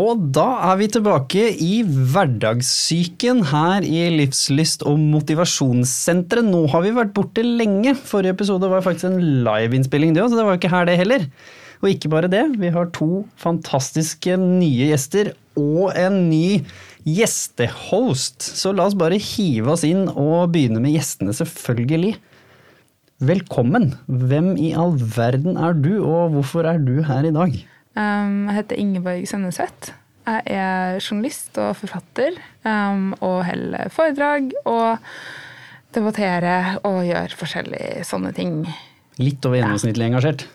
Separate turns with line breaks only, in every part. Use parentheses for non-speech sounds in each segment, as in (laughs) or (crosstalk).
Og da er vi tilbake i hverdagssyken her i Livslyst og motivasjonssenteret. Nå har vi vært borte lenge. Forrige episode var faktisk en liveinnspilling, det så det var jo ikke her det heller. Og ikke bare det, vi har to fantastiske nye gjester og en ny gjestehost. Så la oss bare hive oss inn og begynne med gjestene, selvfølgelig. Velkommen. Hvem i all verden er du, og hvorfor er du her i dag?
Um, jeg heter Ingeborg Sønneseth. Jeg er journalist og forfatter um, og holder foredrag og debatterer og gjør forskjellige sånne ting.
Litt over gjennomsnittlig engasjert?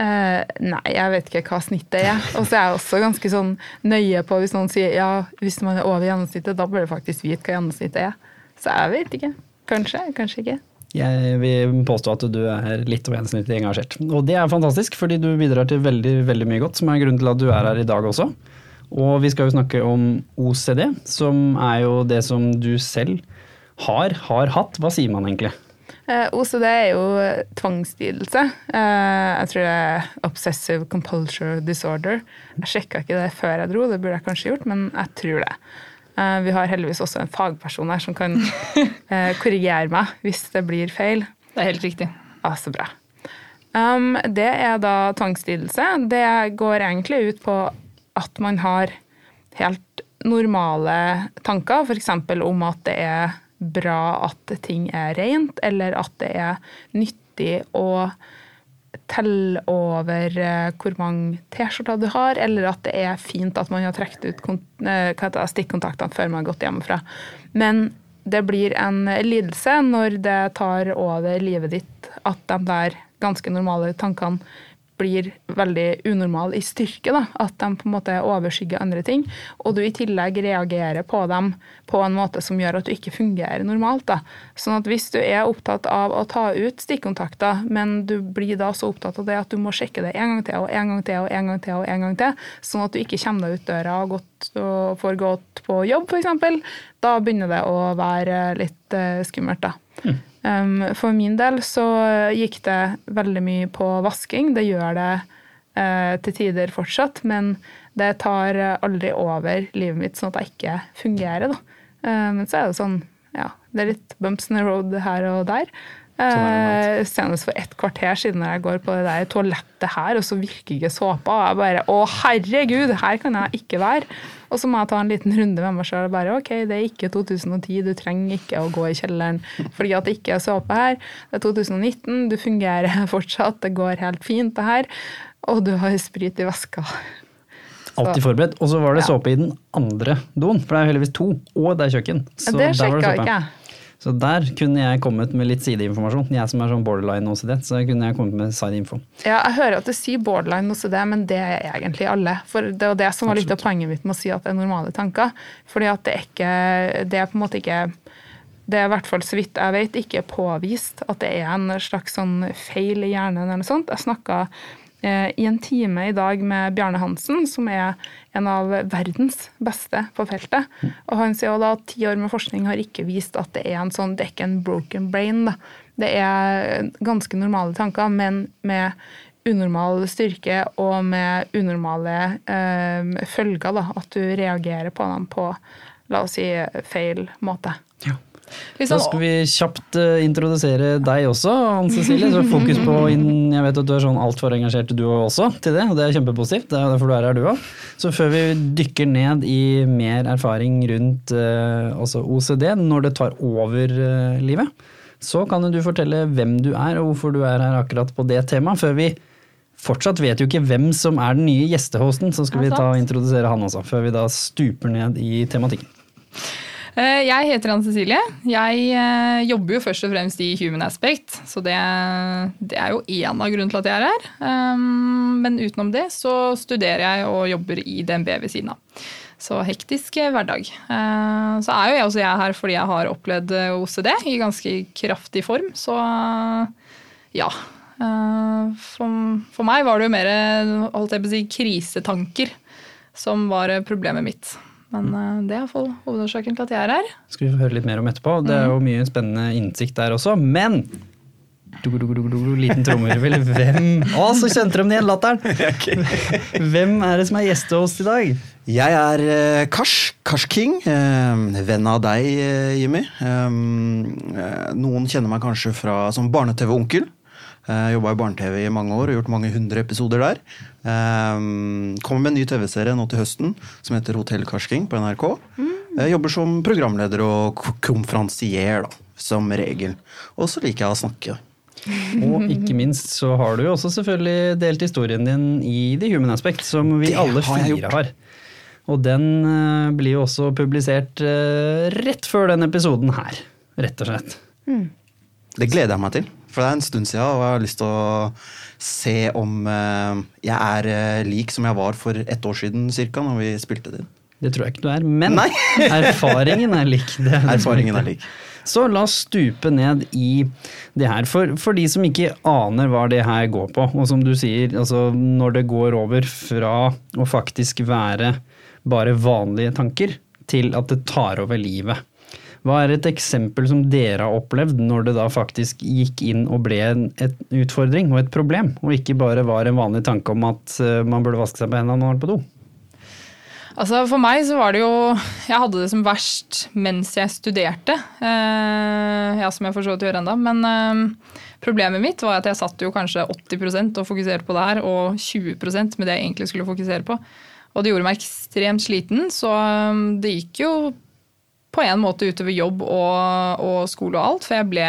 Uh, nei, jeg vet ikke hva snittet er. (laughs) Og så er jeg også ganske sånn nøye på hvis noen sier ja, hvis man er over gjennomsnittet, da bør du faktisk vite hva gjennomsnittet er. Så jeg vet ikke. Kanskje, kanskje ikke.
Jeg vil påstå at du er litt over gjennomsnittlig engasjert. Og det er fantastisk, fordi du bidrar til veldig, veldig mye godt, som er grunnen til at du er her i dag også. Og vi skal jo snakke om OCD, som er jo det som du selv har, har hatt. Hva sier man egentlig?
Eh, OCD er jo tvangslidelse. Eh, jeg tror det er obsessive compulture disorder. Jeg sjekka ikke det før jeg dro, det burde jeg kanskje gjort, men jeg tror det. Eh, vi har heldigvis også en fagperson her som kan (laughs) eh, korrigere meg hvis det blir feil.
Det er helt riktig.
Ja, så bra. Um, det er da tvangslidelse. Det går egentlig ut på at man har helt normale tanker, f.eks. om at det er bra at ting er rent, eller at det er nyttig å telle over eh, hvor mange T-skjorter du har, eller at det er fint at man har trukket ut eh, stikkontaktene før man har gått hjemmefra. Men det blir en lidelse når det tar over livet ditt at de der ganske normale tankene blir veldig unormal i styrke. Da. At de på en måte overskygger andre ting. Og du i tillegg reagerer på dem på en måte som gjør at du ikke fungerer normalt. Da. Sånn at hvis du er opptatt av å ta ut stikkontakter, men du blir da så opptatt av det at du må sjekke det en gang til og en gang til og en gang til, og en gang til, sånn at du ikke kommer deg ut døra og, gått, og får gått på jobb, f.eks., da begynner det å være litt uh, skummelt. da. Mm. For min del så gikk det veldig mye på vasking. Det gjør det uh, til tider fortsatt, men det tar aldri over livet mitt sånn at jeg ikke fungerer. Da. Uh, men så er det sånn, ja, det er litt bumps in the road her og der. Uh, senest for et kvarter siden når jeg går på det der toalettet her, og så virker ikke såpa. Og jeg bare Å, herregud, her kan jeg ikke være. Og så må jeg ta en liten runde med meg sjøl og bare OK, det er ikke 2010, du trenger ikke å gå i kjelleren fordi at det ikke er såpe her. Det er 2019, du fungerer (laughs) fortsatt, det går helt fint, det her. Og du har sprit i veska.
Alltid forberedt. Og så var det såpe i den andre doen, for det er heldigvis to, og det er kjøkken.
Så det sjekka ikke jeg.
Så der kunne jeg kommet med litt sideinformasjon. Jeg som er sånn borderline OCD, så kunne jeg kommet med sideinfo.
Ja, jeg hører at du sier borderline OCD, men det er egentlig alle. For det var det som var litt av poenget mitt med å si at det er normale tanker. Fordi at det er ikke Det er på en måte ikke det er i hvert fall så vidt jeg vet ikke påvist at det er en slags sånn feil i hjernen eller noe sånt. Jeg snakka i en time i dag med Bjarne Hansen, som er en av verdens beste på feltet. Og han sier da at ti år med forskning har ikke vist at det er en sånn det er ikke en broken brain. Da. Det er ganske normale tanker, men med unormal styrke og med unormale øh, følger. Da, at du reagerer på dem på la oss si feil måte.
Ja. Da skal vi kjapt uh, introdusere deg også, Anne Cecilie. Så fokus på Jeg vet at du er sånn altfor engasjert du også til det, og det er kjempepositivt. Det er derfor du er her, du òg. Så før vi dykker ned i mer erfaring rundt uh, OCD, når det tar over uh, livet, så kan du fortelle hvem du er og hvorfor du er her akkurat på det temaet. Før vi fortsatt vet jo ikke hvem som er den nye gjestehosten, så skal vi ta og introdusere han også. Før vi da stuper ned i tematikken.
Eh, jeg heter Anne Cecilie. Jeg eh, jobber jo først og fremst i Human Aspect, så det, det er jo én av grunnene til at jeg er her. Um, men utenom det så studerer jeg og jobber i DNB ved siden av. Så hektisk hverdag. Eh, så er jo jeg også jeg her fordi jeg har opplevd OCD i ganske kraftig form, så ja. For, for meg var det jo mer holdt jeg på å si, krisetanker som var problemet mitt. Men uh, det er iallfall hovedårsaken til at jeg er her.
Skal vi få høre litt mer om etterpå. Det er jo mm. mye spennende innsikt der også. Men Liten trommevirvel. Hvem Å, så kjente de igjen latteren! (laughs) (laughs) Hvem er det som er gjestehost i dag?
Jeg er uh, Kars, Kars King. Uh, venn av deg, uh, Jimmy. Um, noen kjenner meg kanskje fra som barne-TV-onkel. Jeg jobba i barne-TV i mange år og gjort mange hundre episoder der. Um, kommer med en ny TV-serie nå til høsten som heter Hotell Karsking på NRK. Mm. Jeg jobber som programleder og konferansier, da, som regel. Og så liker jeg å snakke.
Og ikke minst så har du jo også selvfølgelig delt historien din i The Human Aspect, som vi det alle fire har. Og den uh, blir jo også publisert uh, rett før den episoden her, rett og slett. Mm.
Det gleder jeg meg til, for det er en stund siden, og jeg har lyst til å se om uh, jeg er lik som jeg var for ett år siden cirka, når vi spilte det inn.
Det tror jeg ikke du er, men (laughs) erfaringen er lik.
Er erfaringen er lik.
Så la oss stupe ned i det her. For, for, de som ikke aner hva det her går på, og som du sier, altså når det går over fra å faktisk være bare vanlige tanker, til at det tar over livet. Hva er et eksempel som dere har opplevd når det da faktisk gikk inn og ble en utfordring og et problem, og ikke bare var en vanlig tanke om at eh, man burde vaske seg på hendene når man var på do?
Altså For meg så var det jo Jeg hadde det som verst mens jeg studerte. Eh, ja, som jeg for så vidt gjør ennå. Men eh, problemet mitt var at jeg satt jo kanskje 80% og fokuserte på det her, og 20% med det jeg egentlig skulle fokusere på. Og det gjorde meg ekstremt sliten, så eh, det gikk jo på en måte utover jobb og, og skole og alt, for jeg ble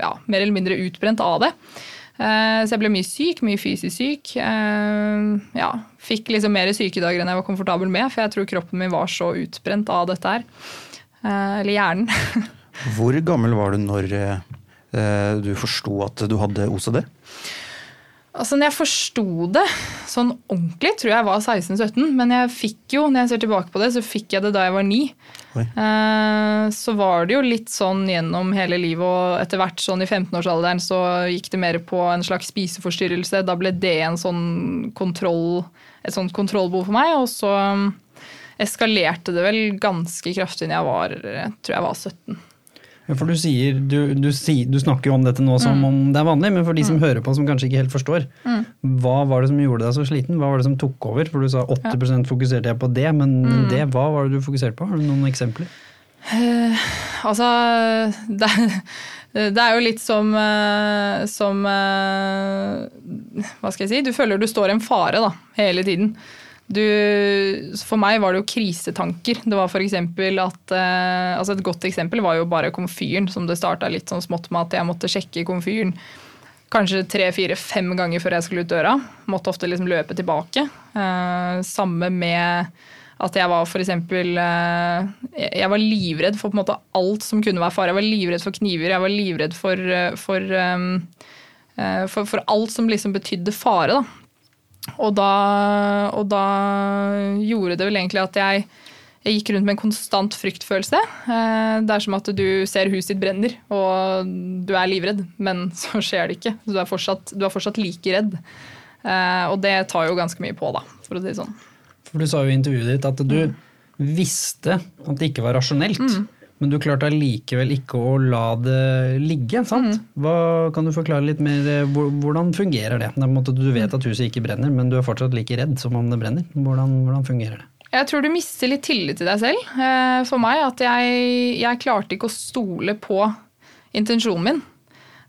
ja, mer eller mindre utbrent av det. Eh, så jeg ble mye syk, mye fysisk syk. Eh, ja, fikk liksom mer sykedager enn jeg var komfortabel med, for jeg tror kroppen min var så utbrent av dette her. Eh, eller hjernen. (laughs)
Hvor gammel var du når du forsto at du hadde OCD?
Altså, når jeg forsto det sånn ordentlig, tror jeg var 16-17. Men jeg fikk jo, når jeg ser tilbake på det, så fikk jeg det da jeg var ni. Eh, så var det jo litt sånn gjennom hele livet, og etter hvert sånn i 15-årsalderen så gikk det mer på en slags spiseforstyrrelse. Da ble det en sånn kontroll, et sånt kontrollbehov for meg. Og så eskalerte det vel ganske kraftig når jeg var, tror jeg var 17.
For du, sier, du, du, du, snakker jo om dette nå som mm. om det er vanlig, men for de som mm. hører på som kanskje ikke helt forstår, mm. hva var det som gjorde deg så sliten? Hva var det som tok over? For du sa 80 ja. fokuserte jeg på det, men mm. det, hva var det du fokuserte på? Har du noen eksempler?
Uh, altså det, det, er jo litt som, uh, som uh, Hva skal jeg si? Du føler du står i en fare da, hele tiden. Du, for meg var det jo krisetanker. Det var for at eh, altså Et godt eksempel var jo bare komfyren, som det starta litt sånn smått med at jeg måtte sjekke komfyren kanskje tre, fire, fem ganger før jeg skulle ut døra. Måtte ofte liksom løpe tilbake. Eh, samme med at jeg var f.eks. Eh, jeg var livredd for på en måte alt som kunne være fare. Jeg var livredd for kniver, jeg var livredd for, eh, for, um, for, for alt som liksom betydde fare. da. Og da, og da, gjorde det vel egentlig at jeg, jeg, gikk rundt med en konstant fryktfølelse. Eh, det er som at du ser huset ditt brenner, og du er livredd, men (laughs) så skjer det ikke. Du er fortsatt, du er fortsatt like redd. Eh, og det tar jo ganske mye på, da, for å si det sånn.
For du sa jo i intervjuet ditt at du mm. visste at det ikke var rasjonelt. Mm. Men du klarte allikevel ikke å la det ligge, sant? Mm. Hva, kan du forklare litt mer, eh, hvordan fungerer det? det du vet at huset ikke brenner, men du er fortsatt like redd som om det brenner. Hvordan, hvordan fungerer det?
Jeg tror du mister litt tillit til deg selv. Eh, for meg at jeg, jeg klarte ikke å stole på intensjonen min.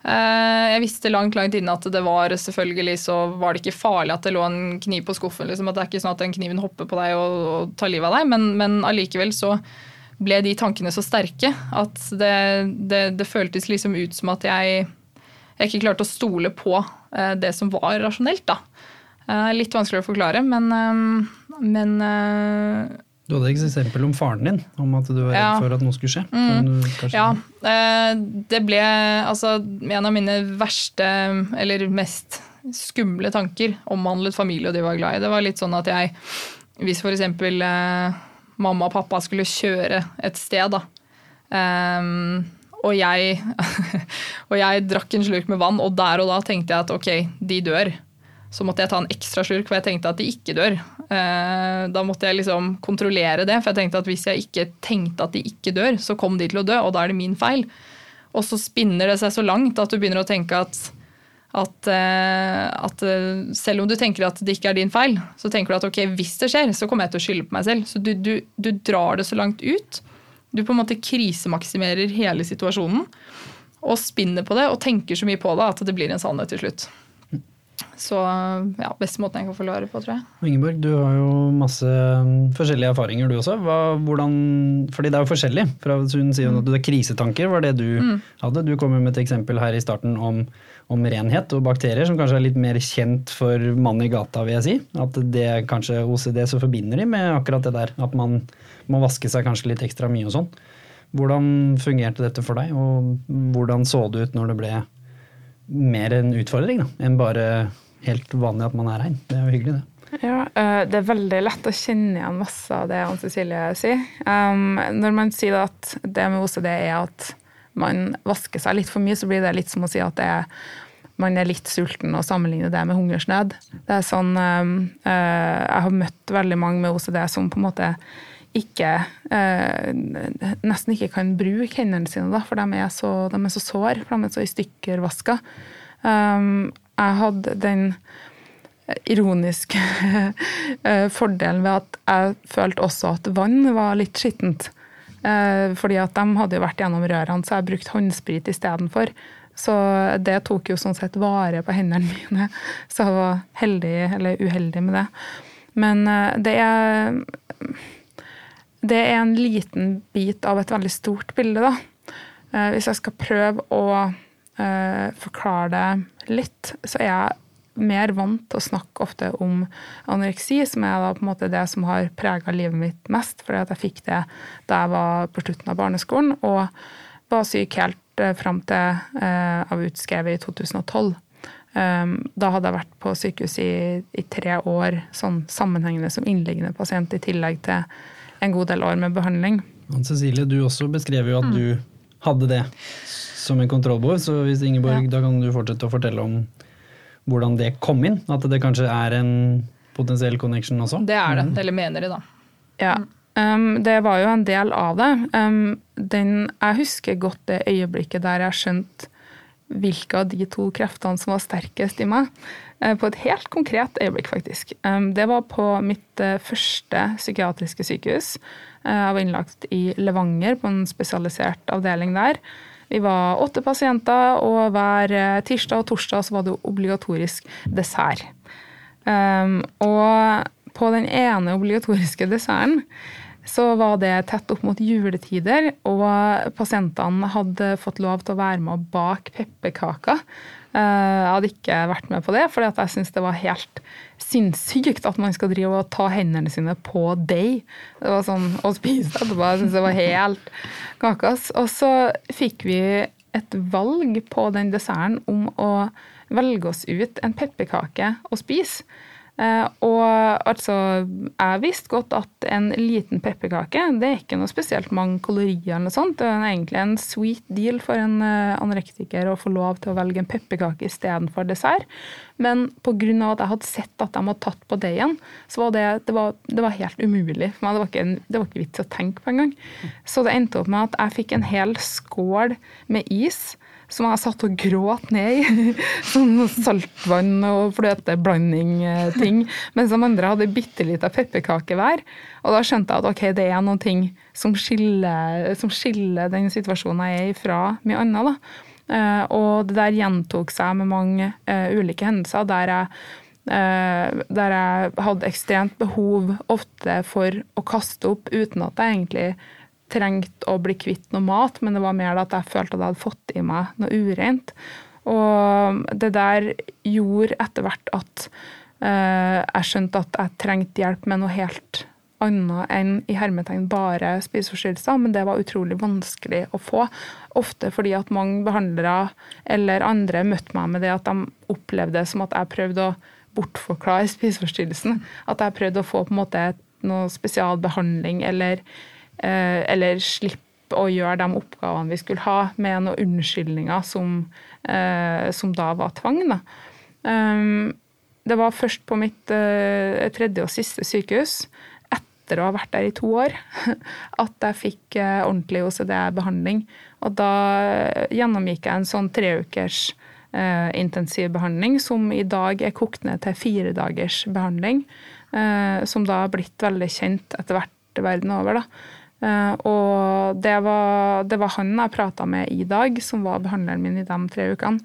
Eh, jeg visste langt langt inne at det var selvfølgelig så var det ikke farlig at det lå en kniv på skuffen. Liksom, at Det er ikke sånn at den kniven hopper på deg og, og tar livet av deg, men, men allikevel så ble de tankene så sterke at det, det, det føltes liksom ut som at jeg, jeg, ikke klarte å stole på eh, det som var rasjonelt. da. Eh, litt vanskelig å forklare, men, eh, men
du hadde et eksempel om faren din, om at du var redd ja. for at noe skulle skje.
Mm. ja, det ble altså en av mine verste, eller mest skumle tanker omhandlet familie og de var glad i. Det var litt sånn at jeg, hvis for eksempel mamma og pappa skulle kjøre et sted, da. Um, og jeg, (laughs) og jeg drakk en slurk med vann, og der og da tenkte jeg at ok, de dør. Så måtte jeg ta en ekstra slurk, for jeg tenkte at de ikke dør. Uh, da måtte jeg liksom kontrollere det, for jeg tenkte at hvis jeg ikke tenkte at de ikke dør, så kom de til å dø, og da er det min feil. Og så spinner det seg så langt at du begynner å tenke at At, eh, at, eh, selv om du tenker at det ikke er din feil, så tenker du at ok, hvis det skjer, så kommer jeg til å skylde på meg selv. Så du, du, du drar det så langt ut. Du på en måte krisemaksimerer hele situasjonen og spinner på det og tenker så mye på det at det blir en sannhet til slutt. Så ja, beste måten jeg kan forklare på, tror jeg.
Ingeborg, du har jo masse um, forskjellige erfaringer du også. Hva, hvordan, fordi det er jo forskjellig. Fra, hun sier at det er krisetanker var det du mm. hadde. Du kom jo med et eksempel her i starten om, om, renhet og bakterier, som kanskje er litt mer kjent for mann i gata, vil jeg si. At det kanskje OCD så forbinder de med akkurat det der. At man må vaske seg kanskje litt ekstra mye og sånn. Hvordan fungerte dette for deg, og hvordan så det ut når det ble mer en utfordring da, enn bare helt vanlig at man er rein. Det er jo hyggelig, det.
Ja, eh, Det er veldig lett å kjenne igjen masse av det Ann Cecilie sier. Um, når man sier at det med OCD er at man vasker seg litt for mye, så blir det litt som å si at er, man er litt sulten og sammenligner det med hungersnød. Det er sånn, uh, Jeg har møtt veldig mange med OCD som på en måte ikke uh, Nesten ikke kan bruke hendene sine, da, for de er så, de er så sår, for de er så i stykker vaska. Um, jeg hadde den ironiske (laughs) eh, fordelen ved at jeg følte også at vann var litt skittent. Eh, fordi at de hadde jo vært gjennom rørene, så jeg brukte håndsprit istedenfor. Så det tok jo sånn sett vare på hendene mine, (laughs) så jeg var heldig, eller uheldig med det. Men eh, det er Det er en liten bit av et veldig stort bilde, da. Hvis jeg skal prøve å forklare det litt, så er jeg mer vant til å snakke ofte om anoreksi, som er da på en måte det som har prega livet mitt mest. Fordi at jeg fikk det da jeg var på slutten av barneskolen, og var syk helt eh, fram til eh, jeg var utskrevet i 2012. Um, da hadde jeg vært på sykehus i, i, tre år sånn sammenhengende som innliggende pasient, i tillegg til en god del år med behandling.
Men Cecilie, du også beskrev jo at mm. du hadde det som en kontrollbehov. Så hvis Ingeborg, ja. da kan du fortsette å fortelle om hvordan det kom inn. At det kanskje er en potensiell connection også.
Det er det. Mm. Eller mener de, da.
Ja. Um, det var jo en del av det. Um, den, jeg husker godt det øyeblikket der jeg skjønte hvilke av de to kreftene som var sterkest i meg. Uh, på et helt konkret øyeblikk, faktisk. Um, det var på mitt uh, første psykiatriske sykehus. Uh, jeg var innlagt i Levanger, på en spesialisert avdeling der. Vi var åtte pasienter, og hver eh, tirsdag og torsdag så var det obligatorisk dessert. Um, og på den ene obligatoriske desserten så var det tett opp mot juletider, og pasientene hadde fått lov til å være med og bake pepperkaker. Eh, jeg hadde ikke vært med på det, for jeg syntes det var helt sinnssykt at man skal drive og ta hendene sine på deg. Det var sånn å spise etterpå. Jeg syntes det var helt kakas. Og så fikk vi et valg på den desserten om å velge oss ut en pepperkake å spise. Eh, og altså, jeg visste godt at en liten pepperkake det er ikke noe spesielt mange kalorier. eller noe sånt. Det er egentlig en sweet deal for en eh, anorektiker å få lov til å velge en pepperkake istedenfor dessert. Men pga. at jeg hadde sett at de hadde tatt på deigen, så var det, det, var, det var helt umulig for meg. Det var, ikke, det var ikke vits å tenke på engang. Så det endte opp med at jeg fikk en hel skål med is som jeg satt og gråt ned i. (laughs) Sånn saltvann og fløteblanding-ting. Mens de andre hadde bitte lita pepperkake hver. Og da skjønte jeg at ok, det er noen ting som skiller, som skiller den situasjonen jeg er i, fra mye annet. da. Uh, og det der gjentok seg med mange uh, ulike hendelser der jeg, der jeg hadde ekstremt behov ofte for å kaste opp uten at jeg egentlig trengte å bli kvitt noe mat, men det var mer at jeg følte at jeg hadde fått i meg noe ureint. Og det der gjorde etter hvert at uh, jeg skjønte at jeg trengte hjelp med noe helt annet enn i hermetegn bare spiseforstyrrelser, men det var utrolig vanskelig å få. Ofte fordi at mange behandlere eller andre møtte meg med det at de opplevde det som at jeg prøvde å bortforklare spiseforstyrrelsen. At jeg prøvde å få på en måte noe spesialbehandling eller Eh, eller slippe å gjøre de oppgavene vi skulle ha, med noen unnskyldninger som, eh, som da var tvang. Da. Um, det var først på mitt eh, tredje og siste sykehus, etter å ha vært der i to år, (laughs) at jeg fikk ordentlig OCD-behandling. Og da gjennomgikk jeg en sånn treukers eh, intensivbehandling, som i dag er kokt ned til fire dagers behandling. Eh, som da har blitt veldig kjent etter hvert verden over. da. Eh, og det var, det var han jeg prata med i dag, som var behandleren min i de tre ukene.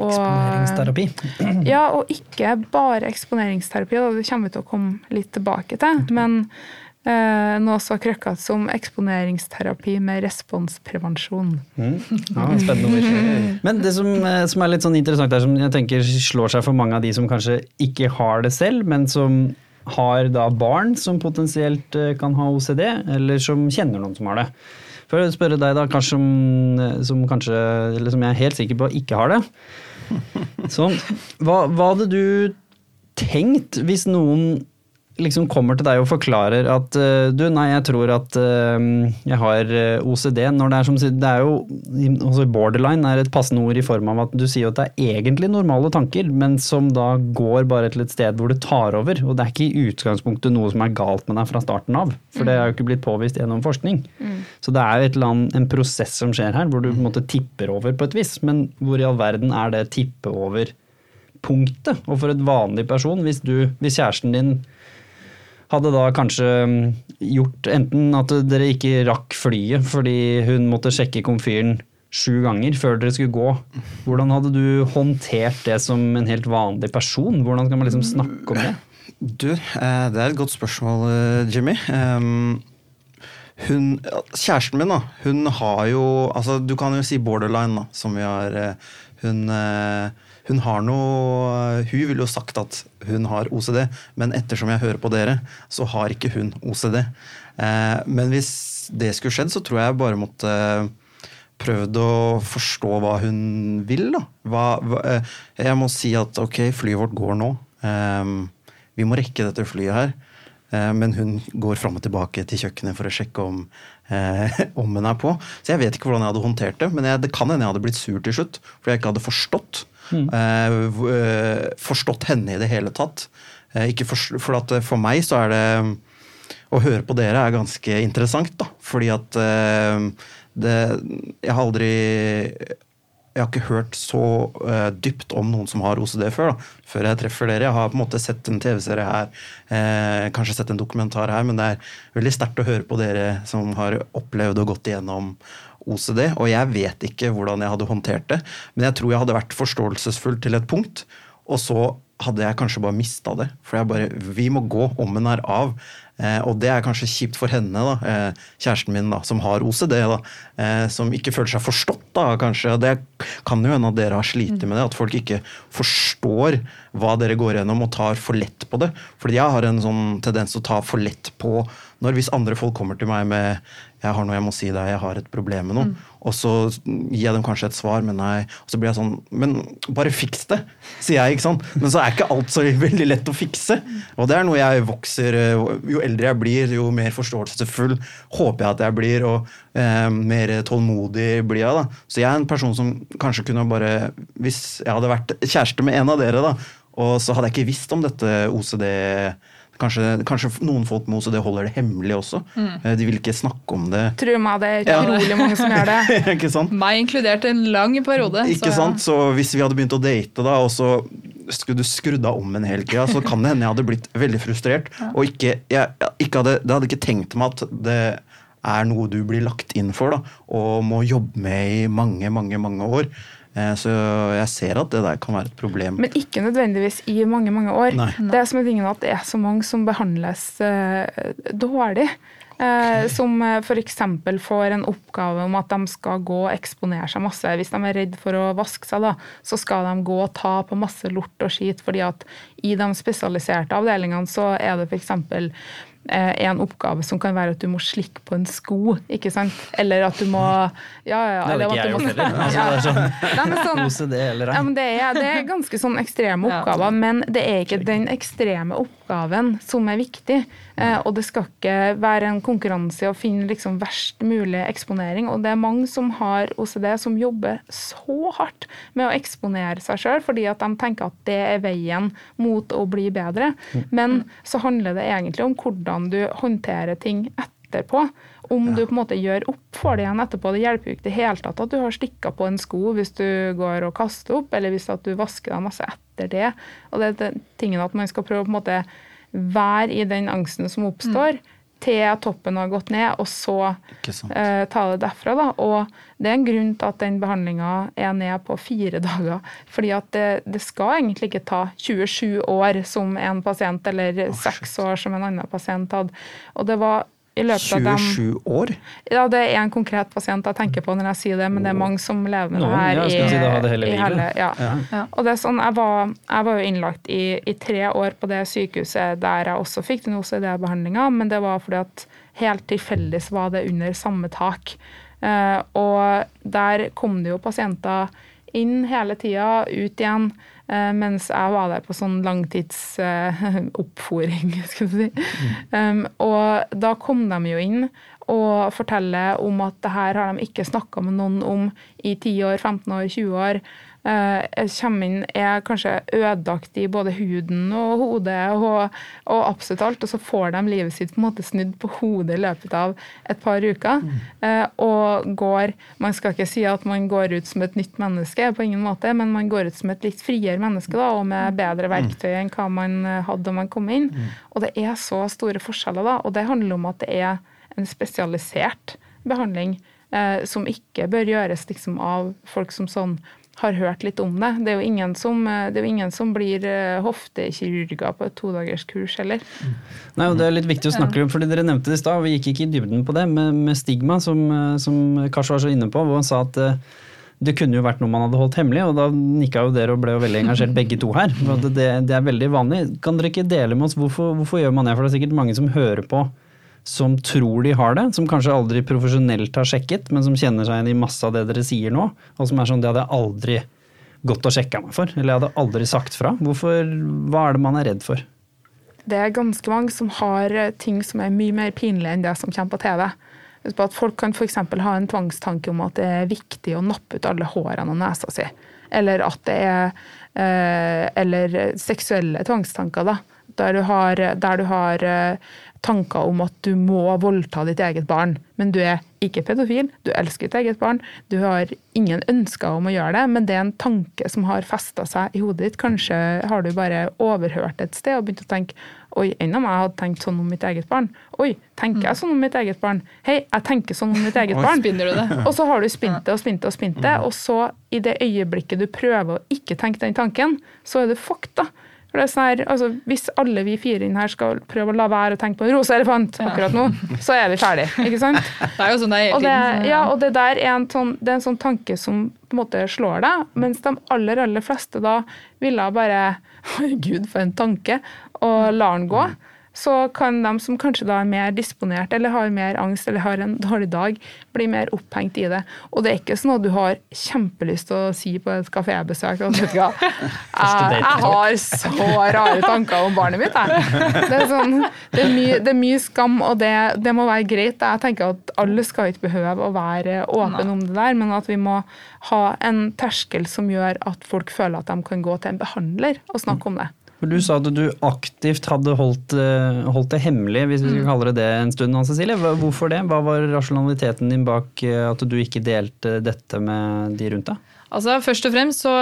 Og, Eksponeringsterapi. (clears throat)
Ja, og ikke bare eksponeringsterapi, Da. det kommer vi til å komme litt tilbake til. Men eh, noe så krøkkete som eksponeringsterapi med responsprevensjon.
Mm. Ja, spennende ord. (laughs) Men det som, eh, som, er litt sånn interessant der, som jeg tenker slår seg for mange av de som kanskje ikke har det selv, men som har da barn som potensielt eh, kan ha OCD, eller som kjenner noen som har det. For å spørre deg, da, kanskje som, eh, som, kanskje, eller som jeg er helt sikker på ikke har det. (laughs) Sånn. Hva, hva hadde du tenkt hvis noen liksom kommer til deg og forklarer at uh, du, nei, jeg tror at uh, jeg har eh, OCD, når det er som det er jo altså Borderline er et passende ord i form av at du sier at det er egentlig normale tanker, men som da går bare til et sted hvor det tar over. Og det er ikke i utgangspunktet noe som er galt med deg fra starten av, for det er jo ikke blitt påvist gjennom forskning. Mm. Så det er jo et eller annet, en prosess som skjer her, hvor du på en måte tipper over på et vis. Men hvor i all verden er det tippe over punktet? Og for et vanlig person, hvis, du, hvis kjæresten din hadde da kanskje mm, gjort enten at dere ikke rakk flyet fordi hun måtte sjekke komfyren sju ganger før dere skulle gå. Hvordan hadde du håndtert det som en helt vanlig person? Hvordan skal man liksom snakke om det?
Du, eh, det er et godt spørsmål, eh, Jimmy. Hun, kjæresten min, da, hun har jo altså Du kan jo si borderline, da, som vi har eh, Hun hun har noe Hun ville jo sagt at hun har OCD, men ettersom jeg hører på dere, så har ikke hun OCD. Eh, men hvis det skulle skjedd, så tror jeg bare måtte prøvd å forstå hva hun vil, da. Hva, hva, eh, jeg må si at ok, flyet vårt går nå. Eh, vi må rekke dette flyet her. Men hun går fram og tilbake til kjøkkenet for å sjekke om, eh, (laughs) om hun er på. Så jeg vet ikke hvordan jeg hadde håndtert det, men jeg, det kan hende jeg hadde blitt sur til slutt. For jeg ikke hadde forstått. Mm. forstått henne i det hele tatt. ikke for, for, for meg så er det Å høre på dere er ganske interessant, da. Fordi at det Jeg har aldri jeg har ikke hørt så uh, dypt om noen som har OCD før. da, Før jeg treffer dere. Jeg har på en måte sett en TV-serie her, eh, kanskje sett en dokumentar her, men det er veldig sterkt å høre på dere som har opplevd og gått igjennom OCD, og jeg vet ikke hvordan jeg hadde håndtert det. Men jeg tror jeg hadde vært forståelsesfull til et punkt, og så hadde jeg kanskje bare mista det. For jeg bare Vi må gå om en er av. Eh, og det er kanskje kjipt for henne, da, eh, kjæresten min, da, som har OCD. Da, eh, som ikke føler seg forstått, da, kanskje. Det kan jo hende at dere har slitt med det. At folk ikke forstår hva dere går gjennom og tar for lett på det. Fordi jeg har en sånn tendens til å ta for lett på når hvis andre folk kommer til meg med jeg har noe jeg må si deg, jeg har et problem med noe. Mm. Og så gir jeg dem kanskje et svar, men nei. Og så blir jeg sånn Men bare fiks det, sier jeg. ikke sant? Men så er ikke alt så (laughs) veldig lett å fikse. Og det er noe jeg vokser Jo eldre jeg blir, jo mer forståelsesfull håper jeg at jeg blir, og eh, mer tålmodig blir jeg. da. Så jeg er en person som kanskje kunne bare Hvis jeg hadde vært kjæreste med en av dere, da, og så hadde jeg ikke visst om dette OCD Kanskje, kanskje, noen folk med OCD holder det hemmelig også. Mm. Eh, de vil ikke snakke om det.
Tror meg det er utrolig ja. mange som gjør det. (laughs)
ikke sant?
Meg inkludert en lang periode.
Ikke så, sant? Så hvis vi hadde begynt å date, da, og så skulle du skrudd av om en hel tida, så kan det hende jeg hadde blitt veldig frustrert. Ja. Og ikke, jeg, ikke hadde, det hadde ikke tenkt meg at det er noe du blir lagt inn for da, og må jobbe med i mange, mange, mange år. Eh, så jeg ser at det der kan være et problem.
Men ikke nødvendigvis i mange mange år. Nei. Det som er tingen at det er så mange som behandles uh, dårlig. Uh, som f.eks. får en oppgave om at de skal gå og eksponere seg masse. Hvis de er redd for å vaske seg, da, så skal de gå og ta på masse lort og skit. fordi at i de spesialiserte avdelingene så er det f.eks Eh, en oppgave som kan være at du må slikke på en sko, ikke sant? Eller at du må Ja, ja,
Det hadde ikke jeg gjort heller. Altså, det er sånn, (laughs) sånn det, eller,
ja, det, er, det er ganske sånn ekstreme oppgaver, men det er ikke den ekstreme oppgaven som er viktig. Eh, og det skal ikke være en konkurranse i å finne liksom verst mulig eksponering. Og det er mange som har OCD, som jobber så hardt med å eksponere seg sjøl, fordi at de tenker at det er veien mot å bli bedre. Mm. Men så handler det egentlig om hvordan du håndterer ting etterpå. Etterpå. Om du på en måte gjør opp for det igjen etterpå. Det hjelper jo ikke i det hele tatt at du har stikka på en sko hvis du går og kaster opp, eller hvis at du vasker deg masse etter det. Og det er tingen at man skal prøve å på en måte være i den angsten som oppstår. Til toppen har gått ned, og så eh, ta det derfra. Da. Og det er en grunn til at den behandlinga er ned på fire (laughs) dager. fordi at det, det, skal egentlig ikke ta 27 år som en pasient, eller seks år som en annen pasient hadde. Og det var i løpet
27
av dem,
år?
Ja, det er en konkret pasient jeg tenker på når jeg sier det, men det er mange som lever med
Noen,
det her
ja,
i,
si det, har det hele
i hele ja.
Ja.
Og det er sånn, jeg var, jeg var jo innlagt i, i tre år på det sykehuset der jeg også fikk den OCD-behandlinga, men det var fordi at helt tilfeldig var det under samme tak. Eh, og der kom det jo pasienter inn hele tida, ut igjen. Eh, Mens jeg var der på sånn langtidsoppfòring, (laughs) (laughs) skal du si. Um, og da kom de jo inn og forteller om at det her har de ikke snakka med noen om i 10 år, 15 år, 20 år. Eh, kommer inn, er kanskje ødelagt i både huden og hodet og, og absolutt alt, og så får de livet sitt på en måte snudd på hodet i løpet av et par uker. Eh, Og går Man skal ikke si at man går ut som et nytt menneske, på ingen måte, men man går ut som et litt friere menneske da, og med bedre verktøy enn hva man eh, hadde da man kom inn. Og det er så store forskjeller, da, og det handler om at det er en spesialisert behandling eh, som ikke bør gjøres liksom, av folk som sånn har hørt litt om det. Det er jo ingen som, jo ingen som blir eh, hoftekirurger på et todagerskurs heller.
Nei, og Det er litt viktig å snakke om, fordi dere nevnte det i stad, vi gikk ikke i dybden på det, med, med stigma, som, eh, som Kars var så inne på, hvor han sa at eh, det kunne jo vært noe man hadde holdt hemmelig, og da nikka jo dere og ble jo veldig engasjert begge to her. Det, det er veldig vanlig. Kan dere ikke dele med oss hvorfor, hvorfor gjør man det? For det er sikkert mange som hører på som tror de har det, som kanskje aldri profesjonelt har sjekket, men som kjenner seg igjen i masse av det dere sier nå, og som er sånn det hadde jeg aldri gått og sjekka meg for, eller jeg hadde aldri sagt fra. Hvorfor, hva er det man er redd for?
Det er ganske mange som har eh, ting som er mye mer pinlige enn det som kommer på TV. At Folk kan f.eks. ha en tvangstanke om at det er viktig å nappe ut alle hårene og nesa si. Eller at det er eh, Eller seksuelle tvangstanker, da. Der du har, der du har eh, tanker om at du må voldta ditt eget barn. Men du er ikke pedofil, du elsker ditt eget barn. Du har ingen ønsker om å gjøre det, men det er en tanke som har festa seg i hodet ditt. Kanskje har du bare overhørt et sted og begynt å tenke Oi, enn om jeg hadde tenkt sånn om mitt eget barn? Oi, tenker jeg sånn om mitt eget barn? Hei, jeg tenker sånn om mitt eget barn.
Spinner du det? (laughs)
Og så har du spint det og spint det og spint det, og så i det øyeblikket du prøver å ikke tenke den tanken, så er du fucked, da. For det er sånn her, altså, Hvis alle vi fire inn her skal prøve å la være å tenke på en rosa elefant akkurat nå, så er vi ferdig, ikke sant? (laughs)
Det er jo sånn det er
Og det, ja, og det der er en, sånn, det er en sånn tanke som på en måte slår deg, mens de aller, aller fleste da ville bare (laughs) Gud, for en tanke, og lar den gå. Så kan de som kanskje da er mer disponert, eller har mer angst, eller har en dårlig dag, bli mer opphengt i det. Og det er ikke sånn at du har kjempelyst til å si på et kafébesøk at vet du hva, (laughs) jeg, jeg har så rare tanker om barnet mitt, jeg. Det er, sånn, det er, mye, det er mye skam, og det, det må være greit. Jeg tenker at alle skal ikke behøve å være åpne om det der, men at vi må ha en terskel som gjør at folk føler at de kan gå til en behandler og snakke om det.
For Du sa at du aktivt hadde holdt, eh, holdt det hemmelig, hvis vi skal kalle det det en stund. Anne Cecilie. Hvorfor det? Hva var rasjonaliteten din bak eh, at du ikke delte dette med de rundt deg?
Altså, Først og fremst så,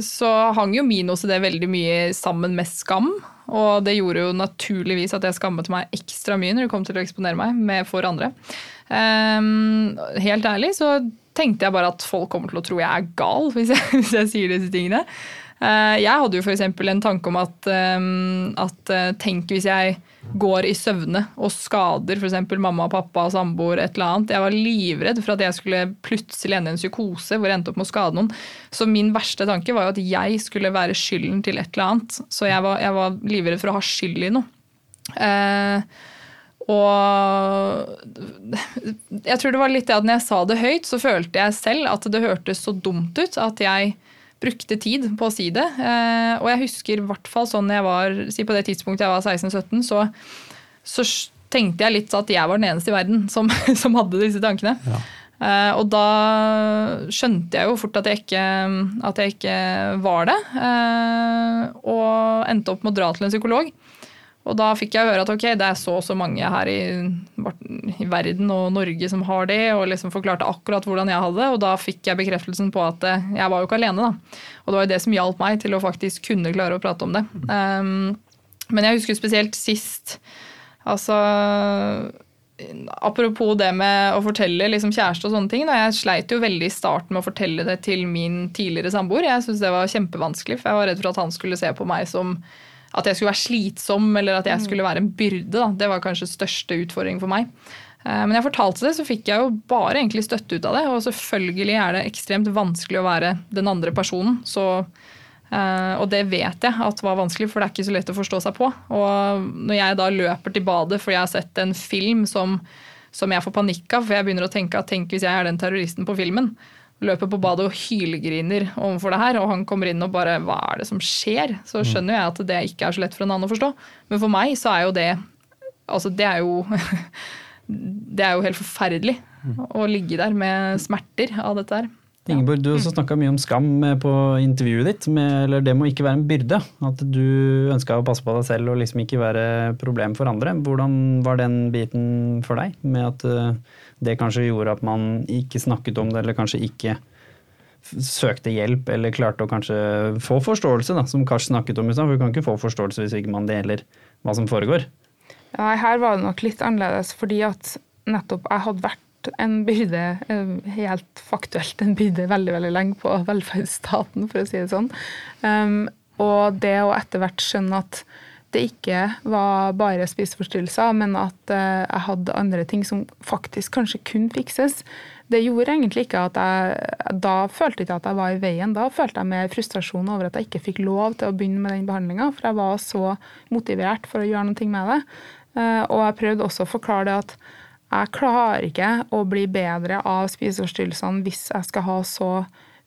så hang jo min OCD veldig mye sammen med skam. Og det gjorde jo naturligvis at jeg skammet meg ekstra mye når det kom til å eksponere meg med for andre. Um, helt ærlig så tenkte jeg bare at folk kommer til å tro jeg er gal hvis jeg, (laughs) hvis jeg sier disse tingene. Eh, jeg hadde jo f.eks. en tanke om at, at eh, tenk hvis jeg går i søvne og skader f.eks. mamma, pappa, samboer, et eller annet. Jeg var livredd for at jeg skulle plutselig ende i en psykose hvor jeg endte opp med å skade noen. Så min verste tanke var jo at jeg skulle være skylden til et eller annet. Så jeg var, jeg var livredd for å ha skyld i noe. Eh, og jeg tror det var litt det at når jeg sa det høyt, så følte jeg selv at det hørtes så dumt ut at jeg brukte tid på å si det. Eh, og jeg husker i hvert fall sånn jeg var, si på det tidspunktet jeg var 16-17, så, så tenkte jeg litt at jeg var den eneste i verden som, (laughs) som hadde disse tankene. Eh, og da skjønte jeg jo fort at jeg ikke, at jeg ikke var det, eh, og endte opp med å dra til en psykolog. Og da fikk jeg høre at ok, det er så og så mange her i, i, verden og Norge som har det, og liksom forklarte akkurat hvordan jeg hadde det. Og da fikk jeg bekreftelsen på at eh, jeg var jo ikke alene, da. Og det var jo det som hjalp meg til å faktisk kunne klare å prate om det. Um, men jeg husker spesielt sist Altså Apropos det med å fortelle liksom kjæreste og sånne ting. Da. Jeg sleit jo veldig i starten med å fortelle det til min tidligere samboer. Jeg syntes det var kjempevanskelig, for jeg var redd for at han skulle se på meg som at jeg skulle være slitsom eller at jeg skulle være en byrde. Da. Det var kanskje største utfordring for meg. Eh, men jeg fortalte det, så fikk jeg jo bare egentlig støtte ut av det. Og selvfølgelig er det ekstremt vanskelig å være den andre personen. Så, eh, og det vet jeg at var vanskelig, for det er ikke så lett å forstå seg på. Og når jeg da løper til badet fordi jeg har sett en film som, som jeg får panikk av, for jeg begynner å tenke at tenk hvis jeg er den terroristen på filmen, løper på badet og hylgriner overfor det her, og han kommer inn og bare Hva er det som skjer? Så mm. skjønner jeg at det ikke er så lett for en annen å forstå. Men for meg så er jo det Altså, det er jo (laughs) Det er jo helt forferdelig mm. å ligge der med smerter av dette her.
Ingeborg, du også snakka mye om skam på intervjuet ditt. Med, eller det må ikke være en byrde. At du ønska å passe på deg selv og liksom ikke være problem for andre. Hvordan var den biten for deg? Med at eh, det kanskje gjorde at man ikke snakket om det, eller kanskje ikke søkte hjelp, eller klarte å kanskje få forståelse, da, som Kars snakket om i stad. Du kan ikke få forståelse hvis ikke man deler hva som foregår.
Nei, her var det nok litt annerledes, fordi at nettopp jeg hadde vært en byrde, eh, helt faktuelt en byrde veldig veldig lenge på velferdsstaten, for å si det sånn. Um, og det å etter hvert skjønne at det ikke var bare spiseforstyrrelser, men at uh, jeg hadde andre ting som faktisk kanskje kunne fikses. Det gjorde egentlig ikke at jeg Da følte ikke at jeg var i veien. Da følte jeg mer frustrasjon over at jeg ikke fikk lov til å begynne med den behandlinga, for jeg var så motivert for å gjøre noe med det. Uh, og jeg prøvde også å forklare det at jeg klarer ikke å bli bedre av spiseforstyrrelsene hvis jeg skal ha så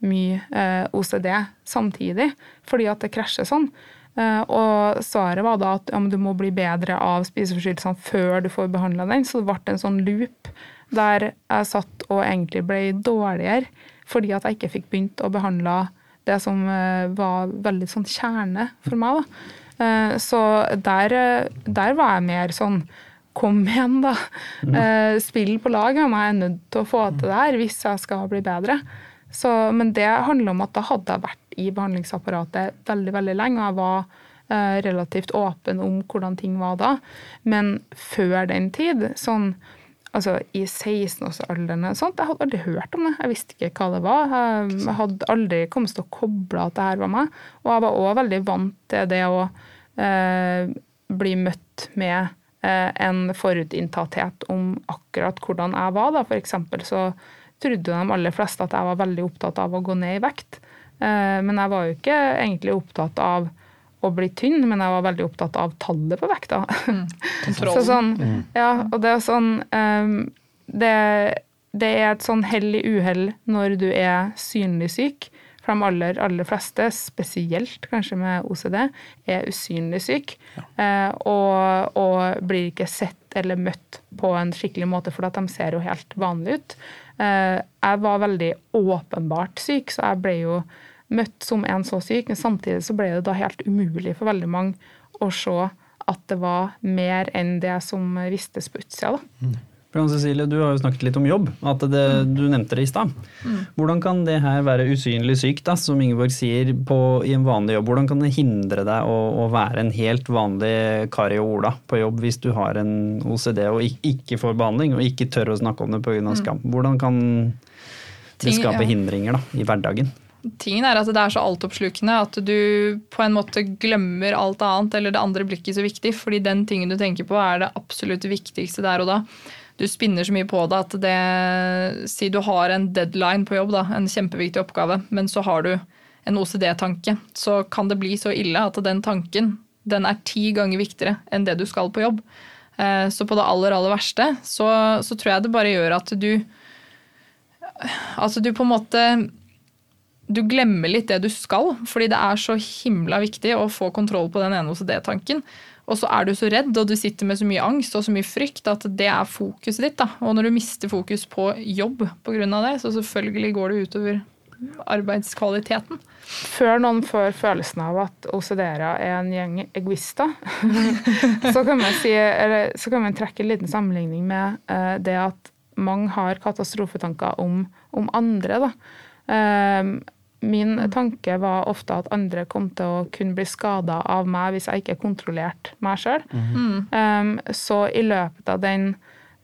mye eh, OCD samtidig, fordi at det krasjer sånn. Eh, og svaret var da at ja, du må bli bedre av spiseforstyrrelsene før du får behandla den. Så det ble en sånn loop der jeg satt og egentlig ble dårligere fordi at jeg ikke fikk begynt å behandle det som eh, var veldig sånn kjerne for meg. da. Eh, så der, der var jeg mer sånn kom igjen, da. Mm. Spill på lag med meg, jeg er nødt til å få til det her hvis jeg skal bli bedre. Så, men det handler om at da hadde jeg vært i behandlingsapparatet veldig veldig lenge. og jeg var uh, relativt åpen om hvordan ting var da. Men før den tid, sånn altså i 16-årsalderen Jeg hadde aldri hørt om det. Jeg visste ikke hva det var. Jeg hadde aldri kommet til å koble at det her var meg. Og jeg var òg veldig vant til det å eh, bli møtt med Eh, en forutinntatthet om akkurat hvordan jeg var. Da. For eksempel så trodde de aller fleste at jeg var veldig opptatt av å gå ned i vekt. Eh, men jeg var jo ikke egentlig opptatt av å bli tynn, men jeg var veldig opptatt av tallet på vekta. Mm. (laughs) så sånn, mm. ja, og det er sånn um, det, det, er et sånn hell i uhell når du er synlig syk. For de aller, aller fleste, spesielt kanskje med OCD, er usynlig syk. Ja. Eh, og, og, blir ikke sett eller møtt på en skikkelig måte, for de ser jo helt vanlige ut. Eh, jeg var veldig åpenbart syk, så jeg ble jo møtt som en så syk. Men samtidig så ble det da helt umulig for veldig mange å se at det var mer enn det som vistes på utsida. Mm.
Cecilie, du har jo snakket litt om jobb. at det, Du nevnte det i stad. Mm. Hvordan kan det her være usynlig sykt, da, som Ingeborg sier, på, i en vanlig jobb? Hvordan kan det hindre deg å, å være en helt vanlig Kari og Ola på jobb hvis du har en OCD og ikke får behandling og ikke tør å snakke om det pga. Mm. skam? Hvordan kan det skape hindringer da, i hverdagen?
Tingen er at det er så altoppslukende at du på en måte glemmer alt annet, eller det andre blir ikke så viktig, fordi den tingen du tenker på er det absolutt viktigste der og da du spinner så mye på det at det Si du har en deadline på jobb, da, en kjempeviktig oppgave, men så har du en OCD-tanke, så kan det bli så ille at den tanken den er ti ganger viktigere enn det du skal på jobb. Eh, så på det aller, aller verste så, så tror jeg det bare gjør at du Altså du på en måte du glemmer litt det du skal, fordi det er så himla viktig å få kontroll på den ene OCD-tanken. Og så er du så redd, og du sitter med så mye angst og så mye frykt at det er fokuset ditt. Da. Og når du mister fokus på jobb pga. det, så selvfølgelig går det utover arbeidskvaliteten.
Før noen får følelsen av at OCD-ere er en gjeng egoister, (laughs) så, kan man si, så kan man trekke en liten sammenligning med uh, det at mange har katastrofetanker om, om andre. Da. Uh, min tanke var ofte at andre kom til å kunne bli skada av meg hvis jeg ikke kontrollerte meg sjøl. Mm. Um, så i løpet av den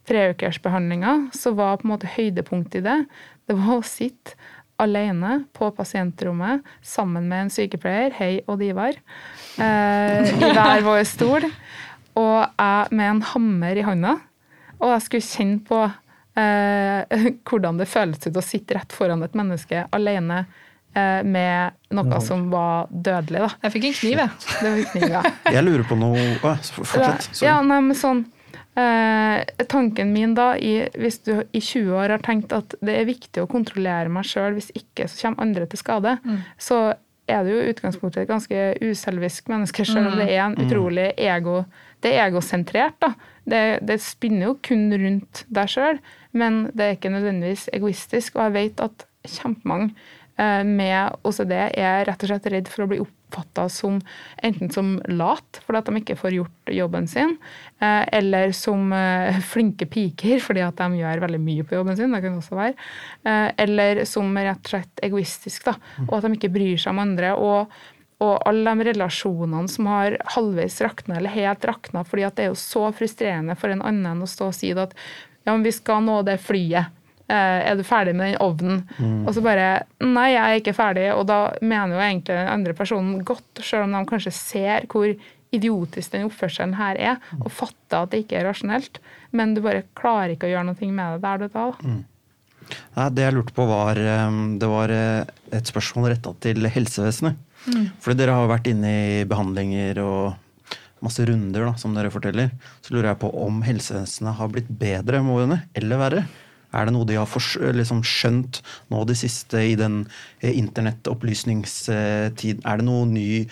treukersbehandlinga så var på en måte høydepunktet i det det var å sitte alene på pasientrommet sammen med en sykepleier, hei og Divar, eh, i hver vår stol. Og jeg med en hammer i hånda. Og jeg skulle kjenne på eh, (laughs) hvordan det føles ut å sitte rett foran et menneske alene med noe som var dødelig. Da.
Jeg fikk en kniv,
jeg. (laughs) Kniv, ja.
jeg lurer på noe Fortsett.
Ja, nei, men sånn Eh, tanken min da, i, hvis du i 20 år har tenkt at det er viktig å kontrollere meg sjøl, hvis ikke så kommer andre til skade, mm. så er det jo utgangspunktet et ganske uselvisk menneske, sjøl om det er en mm. utrolig ego Det er egosentrert, da. Det, det spinner jo kun rundt deg sjøl, men det er ikke nødvendigvis egoistisk. Og jeg vet at kjempemange eh, med OCD er rett og slett redd for å bli opp oppfatta som enten som lat fordi at de ikke får gjort jobben sin, eh, eller som eh, flinke piker fordi at de gjør veldig mye på jobben sin. det kan også være, eh, Eller som rett og slett egoistisk, da, og at de ikke bryr seg om andre. og og alle de relasjonene som har halvveis rakna eller helt rakna, fordi at det er jo så frustrerende for en annen å stå og si at ja, men vi skal nå det flyet. Eh, er du ferdig med den ovnen? Mm. Og så bare Nei, jeg er ikke ferdig. Og da mener jo egentlig den andre personen godt, selv om de kanskje ser hvor idiotisk den oppførselen her er, og fatter at det ikke er rasjonelt. Men du bare klarer ikke å gjøre noe med det der du da.
Mm. Nei, det jeg lurte på, var eh, Det var eh, et spørsmål retta til helsevesenet. Mm. Fordi dere har vært inne i behandlinger og masse runder, da, som dere forteller. Så lurer jeg på om helsevesenet har blitt bedre med årene, eller verre? Er det noe de har liksom skjønt nå det siste i den eh, internettopplysningstiden? Er det noe ny,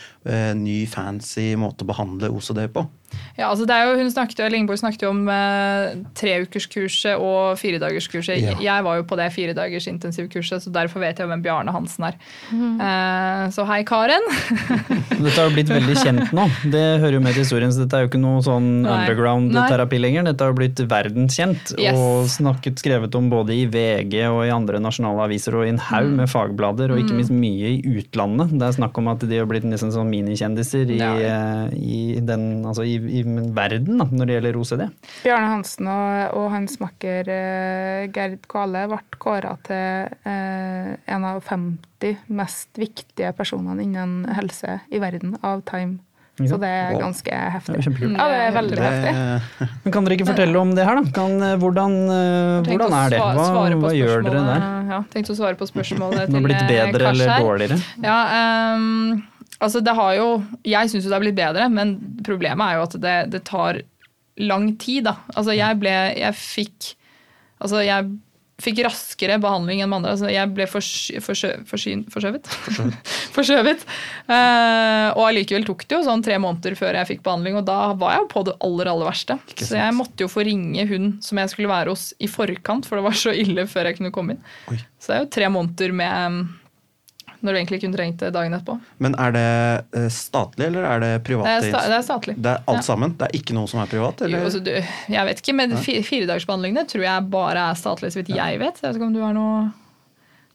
ny fancy måte å behandle OCD på?
Ja, altså det er jo, hun snakket, Lingborg snakket jo om eh, treukerskurset og firedagerskurset. Ja. Jeg var jo på det firedagers intensivkurset, så derfor vet jeg hvem Bjarne Hansen er. Mm. Eh, så hei, Karen. (laughs)
dette har jo blitt veldig kjent nå. Det hører jo med til historien. så Dette er jo ikke noe sånn underground-terapi lenger. Dette har jo blitt verdenskjent yes. og snakket, skrevet om både i VG og i andre nasjonale aviser og i en haug mm. med fagblader, og ikke mm. minst mye i utlandet. Det er snakk om at de har blitt nesten sånn minikjendiser i, ja. Eh, i, den, altså i i verden da, når det gjelder OCD.
Bjarne Hansen og, og hans makker uh, Gerd Kvale ble kåra til uh, en av 50 mest viktige personene innen helse i verden av Time. Så det er ganske heftig. Det er ja, det er veldig det... heftig.
Men kan dere ikke fortelle om det her, da? Kan, eh, hvordan, hvordan, er det? Hva, hva gjør dere der?
Ja, tenkte å svare på spørsmålet
til Kars her. Blitt bedre eller dårligere?
Ja, um, Altså, det har jo Jeg syns jo det har blitt bedre, men problemet er jo at det, det tar lang tid, da. Altså, jeg ble Jeg fikk Altså, jeg fikk raskere behandling enn andre. Altså, jeg ble forskjøvet. Forskjøvet. Uh, og allikevel tok det jo sånn tre måneder før jeg fikk behandling, og da var jeg jo på det aller aller verste. Så jeg måtte jo få ringe hun som jeg skulle være hos i forkant, for det var så ille før jeg kunne komme inn. Oi. Så det er jo tre måneder med når du egentlig kunne trengt det dagen etterpå.
Men er det eh, statlig, eller er det privat?
Det er, sta det er statlig.
Det er alt ja. sammen? Det er ikke noe som er privat?
Jo, altså, du, jeg vet ikke, men firedagersbehandlingene tror jeg bare er statlig, så vidt jeg vet. Jeg vet ikke om du har noe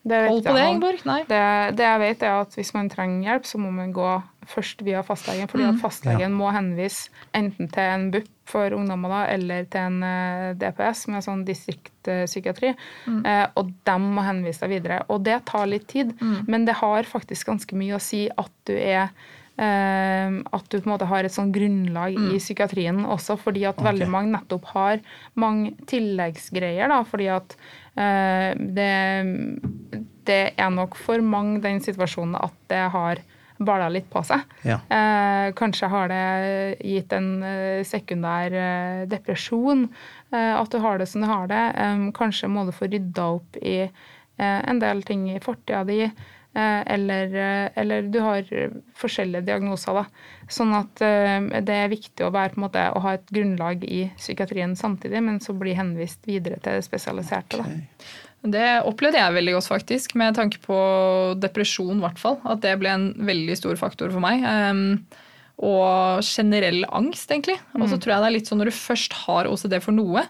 hold på det, Ingeborg? Nei.
Det, det, jeg vet, er at hvis man trenger hjelp, så må man gå først via fastlegen. fordi at mm. fastlegen ja. må henvise enten til en BUP for ungdommer da, eller til en eh, DPS, med sånn distriktspsykiatri. Mm. Eh, og de må henvise deg videre. Og det tar litt tid, mm. men det har faktisk ganske mye å si at du er Uh, at du på en måte har et sånn grunnlag mm. i psykiatrien også, fordi at okay. veldig mange nettopp har mange tilleggsgreier. da, fordi at det, det er nok for mange den situasjonen at det har bala litt på seg. Ja. Eh, kanskje har det gitt en eh, sekundær eh, depresjon, eh, at du har det som du har det. kanskje må du få rydda opp i eh, en del ting i fortida di. Eh, eller, eller, du har forskjellige diagnoser. Da. Sånn at det er viktig å, være, måte, å, ha et grunnlag i psykiatrien samtidig, men så bli henvist videre til det spesialiserte. Okay.
Det opplevde jeg veldig godt, faktisk, med tanke på depresjon, i hvert fall. At det ble en veldig stor faktor for meg. Um, og generell angst, egentlig. Og så
Mm.
tror jeg det er litt sånn når du først har OCD for noe,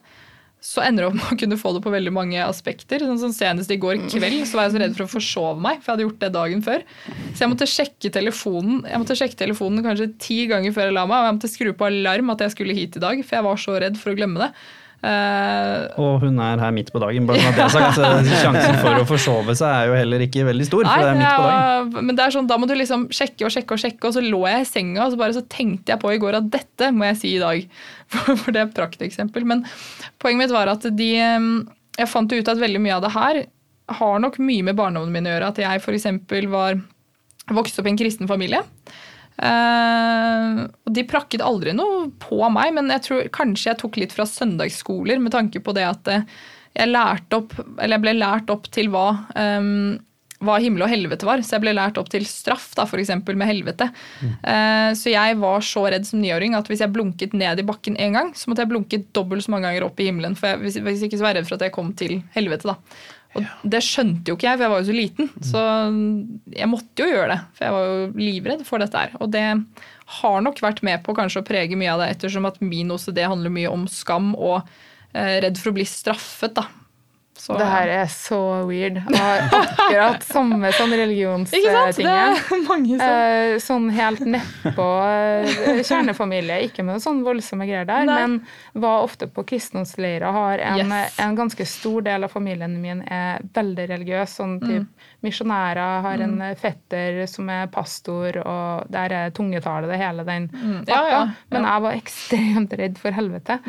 så ender det opp med å kunne få det på veldig mange aspekter. Sånn som Senest i går kveld så var jeg så redd for å forsove meg, for jeg hadde gjort det dagen før. Så jeg måtte sjekke telefonen Jeg måtte sjekke telefonen kanskje ti ganger før jeg la meg, og jeg måtte skru på alarm at jeg skulle hit i dag, for jeg var så redd for å glemme det. Eh,
Og hun er her midt på dagen, bare sånn at det er sagt. (laughs) Så sjansen for å forsove seg er jo heller ikke veldig stor, for det er midt på dagen.
ja, men det er sånn, da må du liksom sjekke og sjekke og sjekke, og så lå jeg i senga og så bare så tenkte jeg på i går at dette må jeg si i dag. (laughs) For, for det er et prakteksempel. Men poenget mitt var at de Jeg fant ut at veldig mye av det her har nok mye med barndommen min å gjøre. At jeg f.eks. var vokste opp i en kristen familie. Eh, og de prakket aldri noe på meg, men jeg tror kanskje jeg tok litt fra søndagsskoler med tanke på det at eh, jeg, lærte opp, eller jeg ble lært opp til hva, um, hva himmel og helvete var. Så jeg ble lært opp til straff, da, f.eks. med helvete. Eh, så jeg var så redd som niåring at hvis jeg blunket ned i bakken én gang, så måtte jeg blunke dobbelt så mange ganger opp i himmelen. For jeg, hvis, hvis ikke så var jeg redd for at jeg kom til helvete. da. Og det skjønte jo ikke jeg, for jeg var jo så liten. Så jeg måtte jo gjøre det, for jeg var jo livredd for dette her. Og det har nok vært med på kanskje å prege mye av det, ettersom at min OCD handler mye om skam og eh, redd for å bli straffet, da. Så,
Det her er så weird. Jeg har akkurat samme sånn religionstingen.
er
Eh, sånn helt nedpå eh, kjernefamilie. Ikke med noe sånn voldsomme greier der,
Nei.
men var ofte på kristendomsleirer. Har en,
Yes.
en ganske stor del av familien min er veldig religiøs. Sånn typ misjonærer. Har en
Mm.
fetter som er pastor, og der er tungetale det hele den
Mm.
pakka.
Ja, ja, ja.
Men jeg var ekstremt redd for helvete.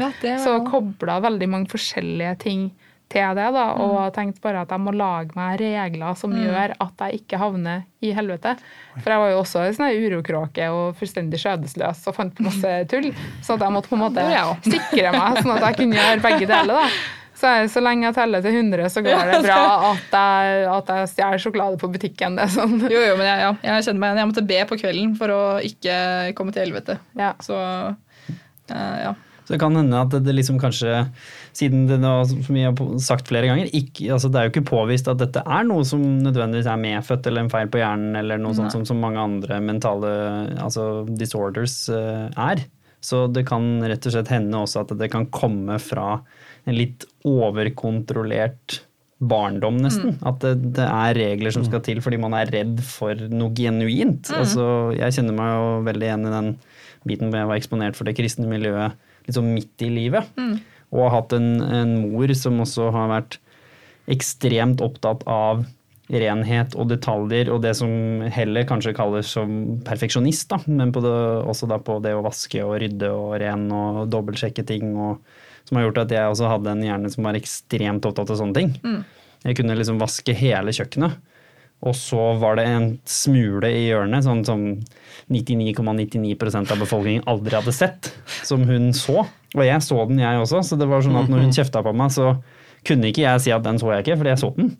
Så kobla veldig mange forskjellige ting til det, da, og tenkte bare at jeg må lage meg regler som gjør at jeg ikke havner i helvete. For jeg var jo også en sånn urokråke og fullstendig skjødesløs og fant på masse (laughs) tull. Så at jeg måtte på en måte sikre meg, sånn at jeg kunne gjøre begge deler. da. Så, så lenge jeg teller til 100, så går det bra at jeg, at jeg stjeler sjokolade på butikken. Det er sånn.
Jo, jo, men jeg, ja, jeg kjenner meg igjen. Jeg måtte be på kvelden for å ikke komme til helvete.
Ja.
Så uh, ja.
Så det kan hende at det liksom kanskje, siden det nå, som vi har sagt flere ganger, ikke, altså det er jo ikke påvist at dette er noe som nødvendigvis er medfødt eller en feil på hjernen eller noe sånt som, som mange andre mentale altså disorders eh, er. Så det kan rett og slett hende også at det kan komme fra en litt overkontrollert barndom, nesten. At det, det er regler som skal til fordi man er redd for noe genuint. Altså, jeg kjenner meg jo veldig igjen i den biten hvor jeg var eksponert for det kristne miljøet litt sånn midt i livet. Og har hatt en, en mor som også har vært ekstremt opptatt av renhet og detaljer, og det som heller kanskje kalles som perfeksjonist, da, men på det, også da på det å vaske og rydde og ren og dobbeltsjekke ting, og, som har gjort at jeg også hadde en hjerne som var ekstremt opptatt av sånne ting. Jeg kunne liksom vaske hele kjøkkenet. Og så var det en smule i hjørnet, sånn som 99,99 ,99 av befolkningen aldri hadde sett, som hun så. Og jeg så den, jeg også, så det var sånn at når hun kjefta på meg, så kunne ikke jeg si at den så jeg ikke, fordi jeg så den.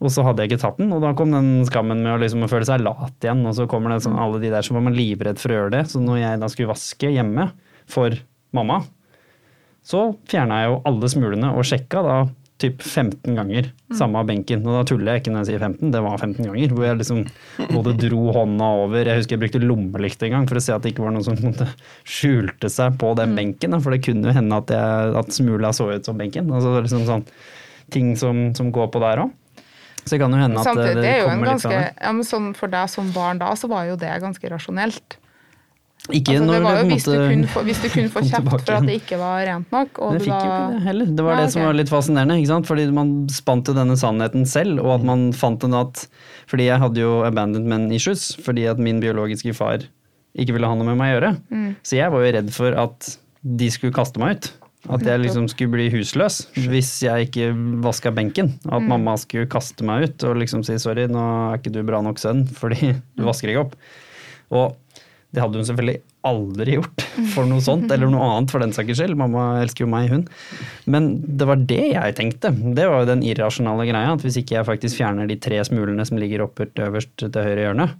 Og så hadde jeg ikke tatt den, og da kom den skammen med å, liksom, å føle seg lat igjen. Og så kommer det sånn, alle de der som var man livredd for å gjøre det. Så når jeg da skulle vaske hjemme for mamma, så fjerna jeg jo alle smulene og sjekka da typ 15 ganger samme benken. Og da tuller jeg ikke når jeg sier 15, det var 15 ganger. Hvor jeg liksom både dro hånda over Jeg husker jeg brukte lommelykt en gang for å se at det ikke var noen som skjulte seg på den benken. For det kunne jo hende at, jeg, at smula så ut som benken. Altså liksom sånn ting som, som går på der òg. Så det kan jo hende at
Samtidig,
det,
det er
kommer litt fra det.
ja, men sånn For deg som barn da, så var jo det ganske rasjonelt.
Ikke
Altså, det var jo hvis, du kunne få, hvis du kunne (laughs) få kjeft for at det ikke var rent nok, og
Det
du
fikk
da
jo ikke det heller. Det var
ja,
det som var litt fascinerende. ikke sant? Fordi man spant jo denne sannheten selv, og at man fant den at Fordi jeg hadde jo abandonment issues, fordi at min biologiske far ikke ville ha noe med meg å gjøre.
Mm.
Så jeg var jo redd for at de skulle kaste meg ut. At jeg liksom skulle bli husløs hvis jeg ikke vaska benken. At
Mm.
mamma skulle kaste meg ut og liksom si sorry, nå er ikke du bra nok sønn fordi du vasker ikke opp. Og det hadde hun selvfølgelig aldri gjort for noe sånt, eller noe annet for den saks skyld. Mamma elsker jo meg, hun. Men det var det jeg tenkte. Det var jo den irrasjonale greia. At hvis ikke jeg faktisk fjerner de tre smulene som ligger oppe øverst til høyre hjørne,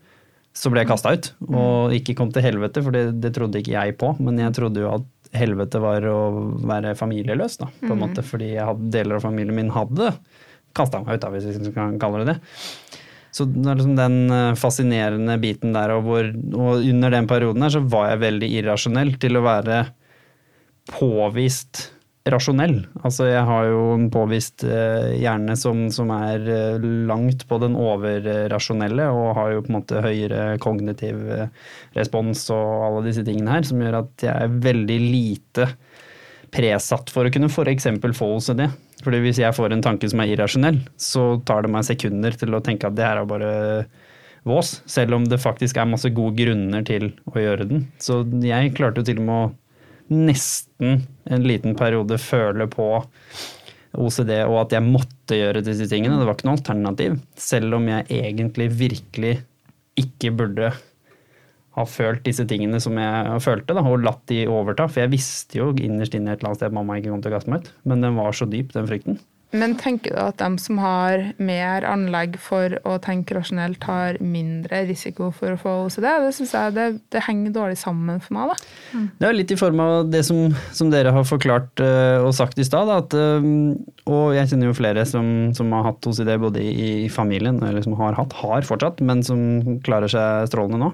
så ble jeg kasta ut. Og ikke kom til helvete, for det, det trodde ikke jeg på. Men jeg trodde jo at helvete var å være familieløs, da, på en måte. Fordi jeg hadde, deler av familien min hadde kasta meg ut, da, hvis vi kan kalle det det. Så det er liksom den eh, fascinerende biten der, og, hvor, og under den perioden her så var jeg veldig irrasjonell til å være påvist rasjonell. Altså jeg har jo en påvist eh, hjerne som, som, er eh, langt på den overrasjonelle, og har jo på en måte høyere kognitiv respons og alle disse tingene her, som gjør at jeg er veldig lite presatt for å kunne f.eks. få OCD. Fordi hvis jeg får en tanke som er irrasjonell, så tar det meg sekunder til å tenke at det her er bare vås, selv om det faktisk er masse gode grunner til å gjøre den. Så jeg klarte jo til og med å nesten en liten periode føle på OCD og at jeg måtte gjøre disse tingene. Det var ikke noe alternativ. Selv om jeg egentlig virkelig ikke burde ha følt disse tingene som jeg følte, da, og latt de overta. For jeg visste jo innerst inne et eller annet sted at mamma ikke kom til å kaste meg ut. Men den var så dyp, den frykten.
Men tenker du at de som har mer anlegg for å tenke rasjonelt, har mindre risiko for å få OCD? Det syns jeg det, det, henger dårlig sammen for meg. da.
Mm. Det er litt i form av det som, som dere har forklart uh, og sagt i stad. Uh, og jeg kjenner jo flere som, som har hatt OCD både i, i, familien, eller som har hatt, har fortsatt, men som klarer seg strålende nå.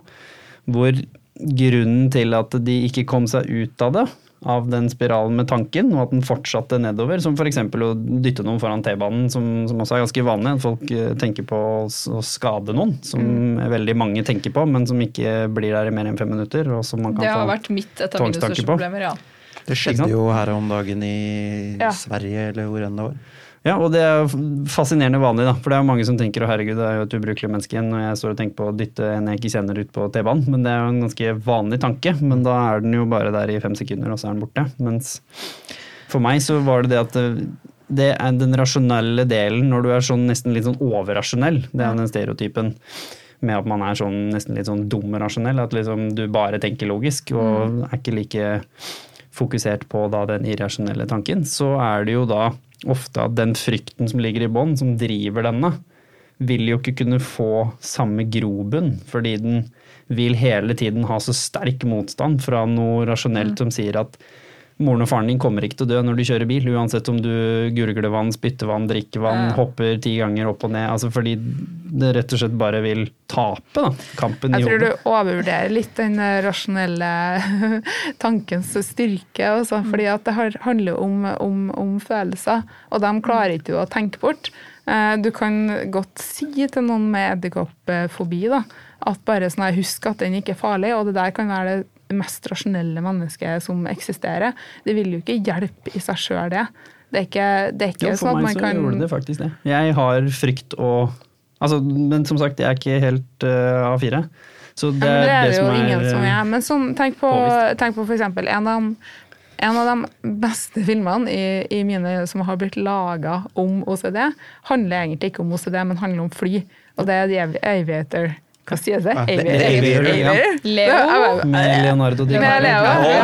Hvor grunnen til at de ikke kom seg ut av det, av den spiralen med tanken, og at den fortsatte nedover. Som f.eks. å dytte noen foran T-banen, som, som, også er ganske vanlig. At folk eh, tenker på å, å skade noen, som mm. veldig mange tenker på, men som ikke blir der i mer enn fem minutter. Og som man kan få
det har vært mitt et av mine største problemer, ja.
Det skjedde jo her om dagen i ja. Sverige, eller hvor enn det var.
Ja, og det er fascinerende vanlig, da. For det er mange som tenker å herregud, det er jo et ubrukelig menneske igjen når jeg står og tenker på å dytte en jeg ikke kjenner ut på T-banen. Men det er jo en ganske vanlig tanke. Men da er den jo bare der i fem sekunder, og så er den borte. Mens for meg så var det det at det er den rasjonelle delen når du er sånn nesten litt sånn overrasjonell. Det er den stereotypen med at man er sånn nesten litt sånn dum rasjonell. At liksom du bare tenker logisk og mm. er ikke like fokusert på da den irrasjonelle tanken. Så er det jo da ofte at den frykten som ligger i bånn, som driver denne, vil jo ikke kunne få samme grobunn, fordi den vil hele tiden ha så sterk motstand fra noe rasjonelt mm. som sier at moren og faren din kommer ikke til å dø når du kjører bil, uansett om du gurgler vann, spytter vann, drikker vann, ja. hopper ti ganger opp og ned. Altså fordi det rett og slett bare vil tape da, kampen
i hodet. Jeg tror du overvurderer litt den rasjonelle (laughs) tankens styrke. Også, mm. fordi at det handler om, om, om følelser, og de klarer ikke å tenke bort. Eh, du kan godt si til noen med edderkoppfobi at bare sånn, husk at den ikke er farlig, og det der kan være det mest rasjonelle mennesket som eksisterer. Det vil jo ikke hjelpe i seg sjøl, det. Det er ikke, det er ikke jo, sånn at man kan For meg så
gjorde det faktisk det. Jeg har frykt og altså, Men som sagt, jeg er ikke helt uh, A4. Så det,
ja, det er det, jo er, ingen som er. Men sånn, tenk på, tenk på f.eks. En, en av de beste filmene i, i mine som har blitt laga om OCD, handler egentlig ikke om OCD, men handler om fly. Og det er The Aviator. Hva sier det? Aviator?
Leo?
Med Leonardo DiCaprio.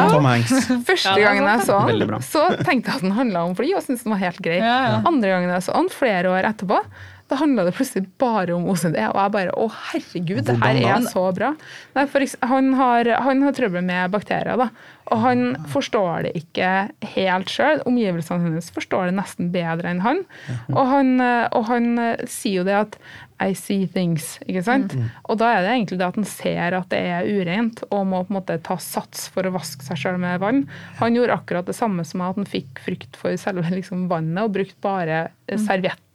Og Tom Hanks. Første gangen jeg så han, så tenkte jeg at den handla om fly, og syntes den var helt grei. Andre gangen jeg så han, flere år etterpå, da handla det plutselig bare om OCD. Og jeg bare Å, herregud, det her er så bra. Nei, han, har, han har trøbbel med bakterier, da. Og han forstår det ikke helt sjøl. Omgivelsene hennes forstår det nesten bedre enn han. Og han, og han sier jo det at I see things. ikke sant? Mm. Og da er det egentlig det at han ser at det er ureint, og må på en måte ta sats for å vaske seg sjøl med vann. Han gjorde akkurat det samme som at han fikk frykt for selve liksom, vannet, og brukte bare mm.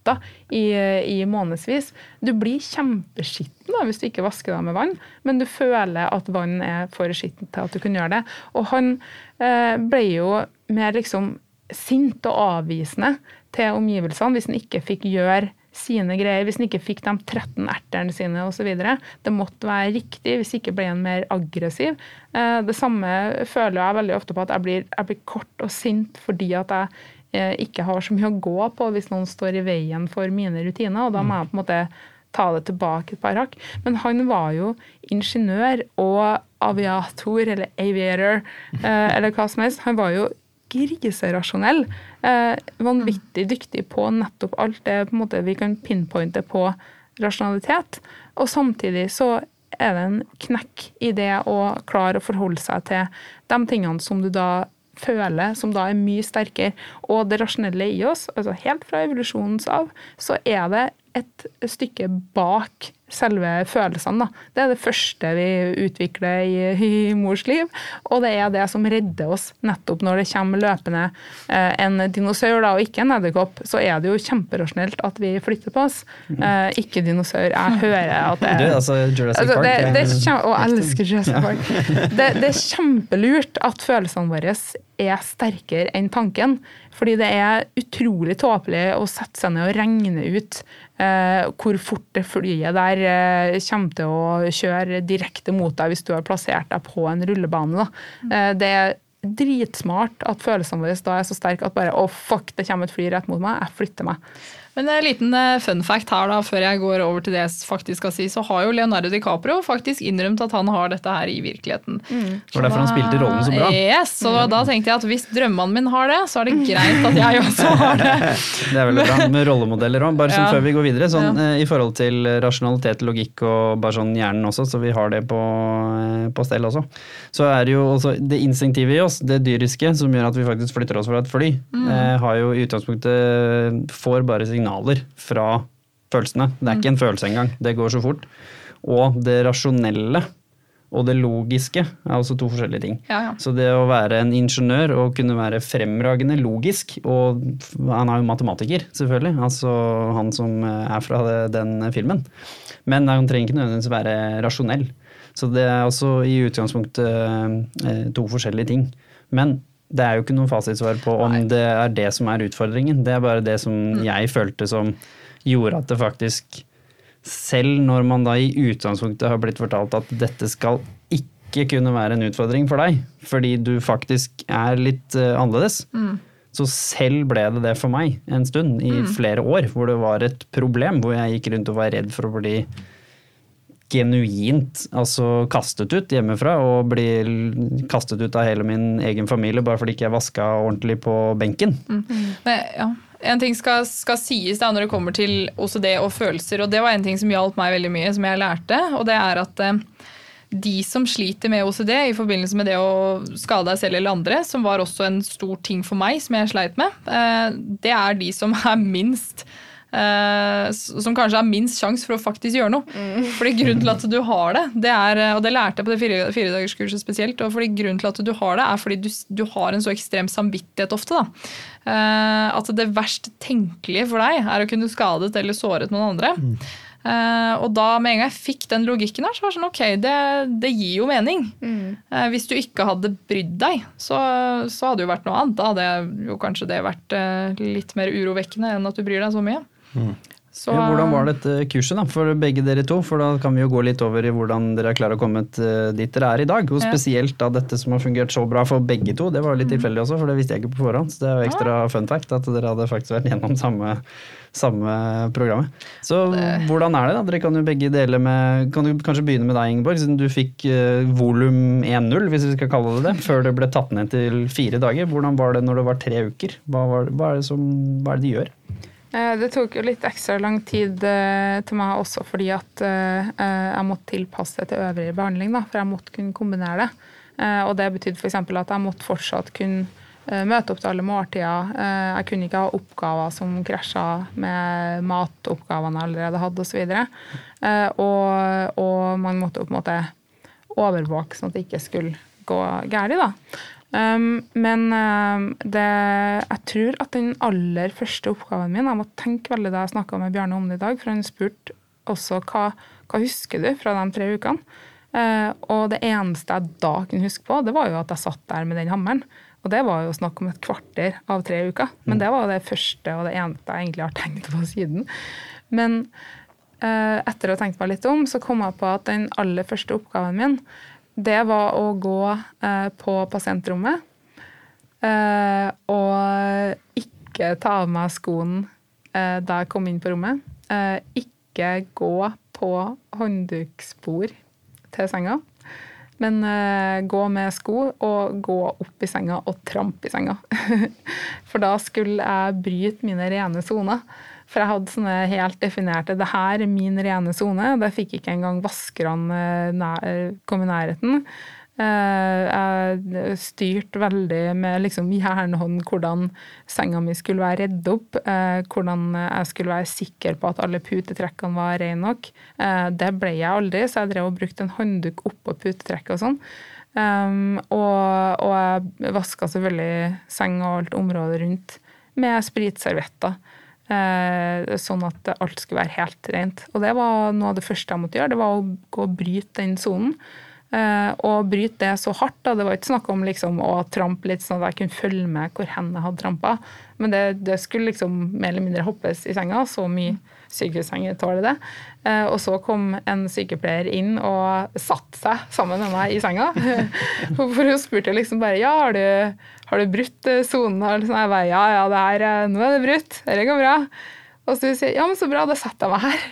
Servietter i, i månedsvis. Du blir kjempeskitten hvis du ikke vasker deg med vann, men du føler at vann er for skittent til at du kunne gjøre det. Og han eh, ble jo mer liksom sint og avvisende til omgivelsene hvis han ikke fikk gjøre sine greier, hvis han ikke fikk de 13 ertene sine osv. Det måtte være riktig, hvis ikke ble han mer aggressiv. Eh, det samme føler jeg veldig ofte på at jeg blir, jeg blir kort og sint fordi at jeg ikke har så mye å gå på hvis noen står i veien for mine rutiner. og da må jeg på en måte ta det tilbake et par hakk. Men han var jo ingeniør og aviator, eller aviator, eh, eller hva som helst. Han var jo griserasjonell. Eh, vanvittig dyktig på nettopp alt det måte, vi kan pinpointe på rasjonalitet. Og samtidig så er det en knekk i det å klare å forholde seg til de tingene som du da føler, som da er mye sterkere. Og det rasjonelle i oss, altså helt fra evolusjonens av, så er det et stykke bak selve følelsene. Da. Det er det første vi utvikler i, i, mors liv, og det er det som redder oss nettopp når det kommer løpende eh, en dinosaur da, og ikke en edderkopp. Så er det jo kjemperasjonelt at vi flytter på oss. Eh, ikke dinosaur. Jeg hører at det
Du, altså Jurassic
altså,
Park.
det, det er kjem, og jeg elsker Jurassic Park. Det, det er kjempelurt at følelsene våre er sterkere enn tanken. Fordi det er utrolig tåpelig å sette seg ned og regne ut eh, hvor fort det flyet der eh, kommer til å kjøre direkte mot deg hvis du har plassert deg på en rullebane. Da. Eh, det er dritsmart at følelsene våre da er så sterke at bare å oh, fuck, det kommer et fly rett mot meg, jeg flytter meg.
Men en liten eh, fun fact her da, før jeg går over til det jeg faktisk skal si, så har jo Leonardo DiCaprio faktisk innrømt at han har dette her i virkeligheten.
Mm. Det var derfor han spilte rollen så bra.
Yes, så mm. da tenkte jeg at hvis drømmemannen min har det, så er det greit at jeg (laughs) også har det. (laughs)
det er veldig bra med rollemodeller òg. Bare sånn ja. før vi går videre, sånn, ja. Eh, i forhold til rasjonalitet, logikk og bare sånn hjernen også, så vi har det på, eh, på stell også. Så er det jo også det instinktive i oss, det dyriske, som gjør at vi faktisk flytter oss fra et fly, mm. eh, har jo i utgangspunktet får bare signaler signaler fra følelsene. Det er ikke en følelse engang. Det går så fort. Og det rasjonelle og det logiske er også to forskjellige ting.
Ja, ja.
Så det å være en ingeniør og kunne være fremragende logisk, og han er jo matematiker, selvfølgelig, altså han som er fra den filmen, men han trenger ikke nødvendigvis være rasjonell. Så det er også i utgangspunktet eh, to forskjellige ting. Men det er jo ikke noe fasitsvar på om Nei. det er det som er utfordringen. Det er bare det som mm. jeg følte som gjorde at det faktisk Selv når man da i utgangspunktet har blitt fortalt at dette skal ikke kunne være en utfordring for deg, fordi du faktisk er litt uh, annerledes, mm. så selv ble det det for meg en stund, i mm. flere år, hvor det var et problem, hvor jeg gikk rundt og var redd for å bli genuint altså kastet ut hjemmefra og blir kastet ut av hele min egen familie bare fordi ikke jeg vaska ordentlig på benken. Mm.
Men, ja. En ting skal, skal, sies da når det kommer til OCD og følelser, og det var en ting som hjalp meg veldig mye, som jeg lærte, og det er at eh, de som sliter med OCD i forbindelse med det å skade deg selv eller andre, som var også en stor ting for meg, som jeg sleit med, eh, det er de som er minst Uh, som kanskje er minst sjanse for å faktisk gjøre noe. Mm. (laughs) Fordi grunnen til at du har det, det er, og det lærte jeg på det fire, firedagerskurset spesielt, og fordi grunnen til at du har det, er fordi du, du har en så ekstrem samvittighet ofte. da. Uh, at det verst tenkelige for deg er å kunne skadet eller såret noen andre. Mm. Uh, og da med en gang jeg fikk den logikken her, så var det sånn ok, det, det gir jo mening. Mm. Uh, hvis du ikke hadde brydd deg, så, så, hadde det jo vært noe annet. Da hadde jo kanskje det vært uh, litt mer urovekkende enn at du bryr deg så mye.
Så, ja, hvordan var dette kurset da, for begge dere to? For da kan vi jo gå litt over i hvordan dere har klart å komme dit dere er i dag. Og spesielt da dette som har fungert så bra for begge to. Det var litt mm. tilfeldig også, for det visste jeg ikke på forhånd. Så det er jo ekstra fun fact at dere hadde faktisk vært gjennom samme, samme programmet. Så hvordan er det da? Dere kan jo begge dele med Kan du kanskje begynne med deg, Ingeborg, siden du fikk uh, volum 1.0, hvis vi skal kalle det det, før det ble tatt ned til fire dager. Hvordan var det når det var tre uker? Hva, var, hva er, det som, hva er det de gjør?
Eh, det tok jo litt ekstra lang tid eh, til meg også fordi at eh, jeg måtte tilpasse det til øvrig behandling. Da, for jeg måtte kunne kombinere det. Og det betydde f.eks. at jeg måtte fortsatt kunne møte opp til alle måltider. Jeg kunne ikke ha oppgaver som krasja med matoppgavene jeg allerede hadde osv. Og, og man måtte på en måte overvåke sånn at det ikke skulle gå galt. Um, men um, det, jeg tror at den aller første oppgaven min Jeg må tenke veldig da jeg snakka med Bjarne om det i dag, for han spurte også hva, hva husker du fra de tre ukene. Uh, og det eneste jeg da kunne huske på, det var jo at jeg satt der med den hammeren. Og det var jo snakk om et kvarter av tre uker. Men det var det første og det eneste jeg egentlig har tenkt på siden. Men uh, etter å ha tenkt meg litt om, så kom jeg på at den aller første oppgaven min det var å gå eh, på pasientrommet eh, og ikke ta av meg skoen eh, da jeg kom inn på rommet. Eh, ikke gå på håndduksbord til senga, men eh, gå med sko og gå opp i senga og trampe i senga. (laughs) For da skulle jeg bryte mine rene soner. For jeg hadde sånne helt definerte Det her er min rene sone. Der fikk ikke engang vaskerne komme i nærheten. Eh, jeg styrte veldig med liksom jernhånd hvordan senga mi skulle være redd opp. eh, Hvordan jeg skulle være sikker på at alle putetrekkene var rene nok. Eh, Det ble jeg aldri, så jeg drev og brukte en håndduk oppå putetrekket og sånn. Um, og, og jeg vaska selvfølgelig seng og alt området rundt med spritservietter. Eh, sånn at alt skulle være helt rent. Og det var noe av det første jeg måtte gjøre, det var å gå og bryte den sonen. Eh, og bryte det så hardt. Da. Det var ikke snakk om liksom, å trampe litt sånn at jeg kunne følge med hvor hen jeg hadde trampa. Men det, det, skulle liksom mer eller mindre hoppes i senga. Så mye sykehussenger tåler det. Eh, og så kom en sykepleier inn og satte seg sammen med meg i senga. (laughs) For hun spurte liksom bare ja, har du, har du brutt sonen? Og sånn. Jeg bare ja, ja, det her, eh, nå er det brutt. Dette går bra. Og så sier ja, men så bra, da setter jeg meg her.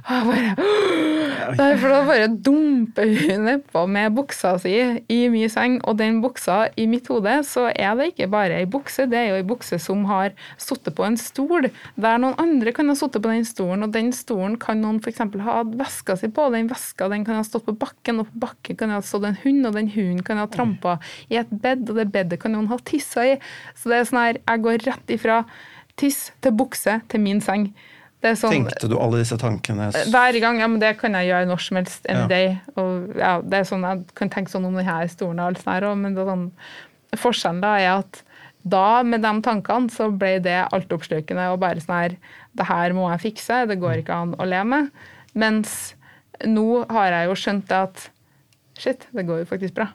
Og jeg bare, (gasps) Derfor da bare dumper hun nedpå med buksa si i min seng, og den buksa i mitt hode, så er det ikke bare ei bukse, det er jo ei bukse som har sittet på en stol, der noen andre kan ha sittet på den stolen, og den stolen kan noen f.eks. ha hatt veska si på, den veska den kan ha stått på bakken, og på bakken kan ha stått en hund, og den hunden kan ha trampa i et bed, og det bedet kan noen ha tissa i. Så det er sånn her, jeg går rett ifra tiss til bukse til min seng.
Sånn, Tenkte du alle disse tankene?
Hver gang. Ja, men det kan jeg gjøre når som helst. Any ja. day. Og, ja, det er sånn, Jeg kan tenke sånn om denne stolen og alt sånt, men det er sånn, forskjellen da er at da, med de tankene, så ble det altoppslukende og bare sånn her Det her må jeg fikse, det går ikke an å leve med. Mens nå har jeg jo skjønt at shit, det går jo faktisk bra.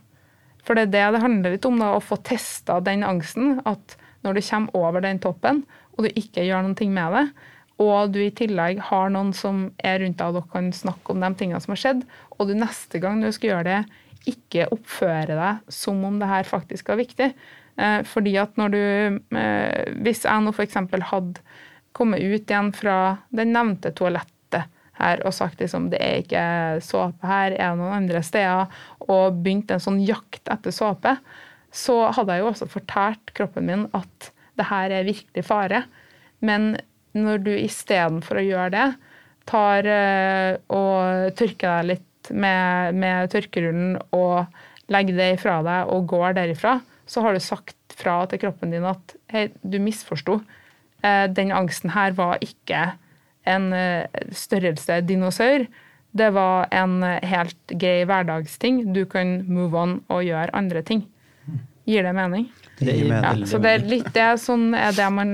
For det er det det handler litt om, da, å få testa den angsten. At når du kommer over den toppen, og du ikke gjør noen ting med det, og du i tillegg har noen som er rundt deg og dere kan snakke om de tingene som har skjedd, og du neste gang du skal gjøre det, ikke oppføre deg som om det her faktisk er viktig. Eh, fordi at når du eh, Hvis jeg nå f.eks. hadde kommet ut igjen fra det nevnte toalettet her og sagt liksom det er ikke såpe her, er det noen andre steder, og begynt en sånn jakt etter såpe, så hadde jeg jo også fortalt kroppen min at det her er virkelig fare. Men når du istedenfor å gjøre det, tar uh, og tørker deg litt med, med, tørkerullen og legger det ifra deg og går derifra, så har du sagt fra til kroppen din at hei, du misforsto. Uh, den angsten her var ikke en uh, størrelse dinosaur. Det var en helt grei hverdagsting. Du kan move on og gjøre andre ting. Gir det mening?
Det gir
mening. Ja, så det er litt det sånn er det man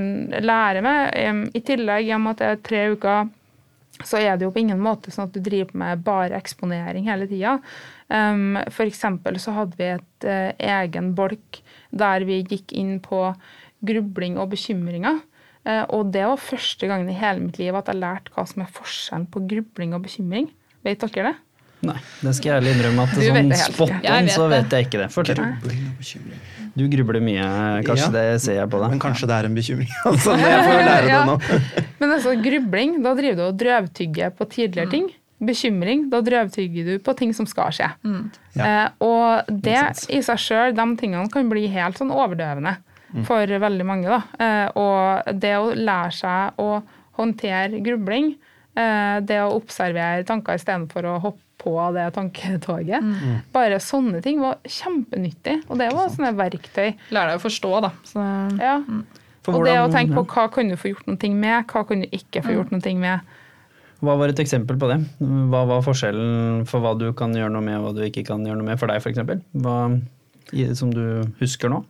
lærer med. I tillegg, i og med at det er tre uker, så er det jo på ingen måte sånn at du driver med bare eksponering hele tida. Um, eksempel så hadde vi et uh, egen bolk der vi gikk inn på grubling og bekymringer. Uh, og det var første gangen i hele mitt liv at jeg lærte hva som er forskjellen på grubling og bekymring. Vet dere det?
Nei, det skal jeg ærlig innrømme at sånn spot on så vet jeg ikke det. Fortell. Du grubler mye, kanskje ja, det ser jeg på deg.
Men kanskje det er en bekymring. (laughs) altså, jeg får lære det nå. (laughs)
men altså, grubling, da driver du og drøvtygger på tidligere mm. ting. Bekymring, da drøvtygger du på ting som skal skje. Mm. Ja. Eh, og det i seg sjøl, de tingene kan bli helt sånn overdøvende mm. for veldig mange. da. Eh, og det å lære seg å håndtere grubling, eh, det å observere tanker istedenfor å hoppe på det tanketoget. Mm. Bare sånne ting var kjempenyttig, og det var sånne verktøy.
Lære deg å forstå, da. Så,
ja. Mm. Og det å tenke på hva kan du få gjort noe med, hva kan du ikke få mm. gjort noe med.
Hva var et eksempel på det? Hva var forskjellen for hva du kan gjøre noe med, og hva du ikke kan gjøre noe med for deg, f.eks.? Hva som du husker nå?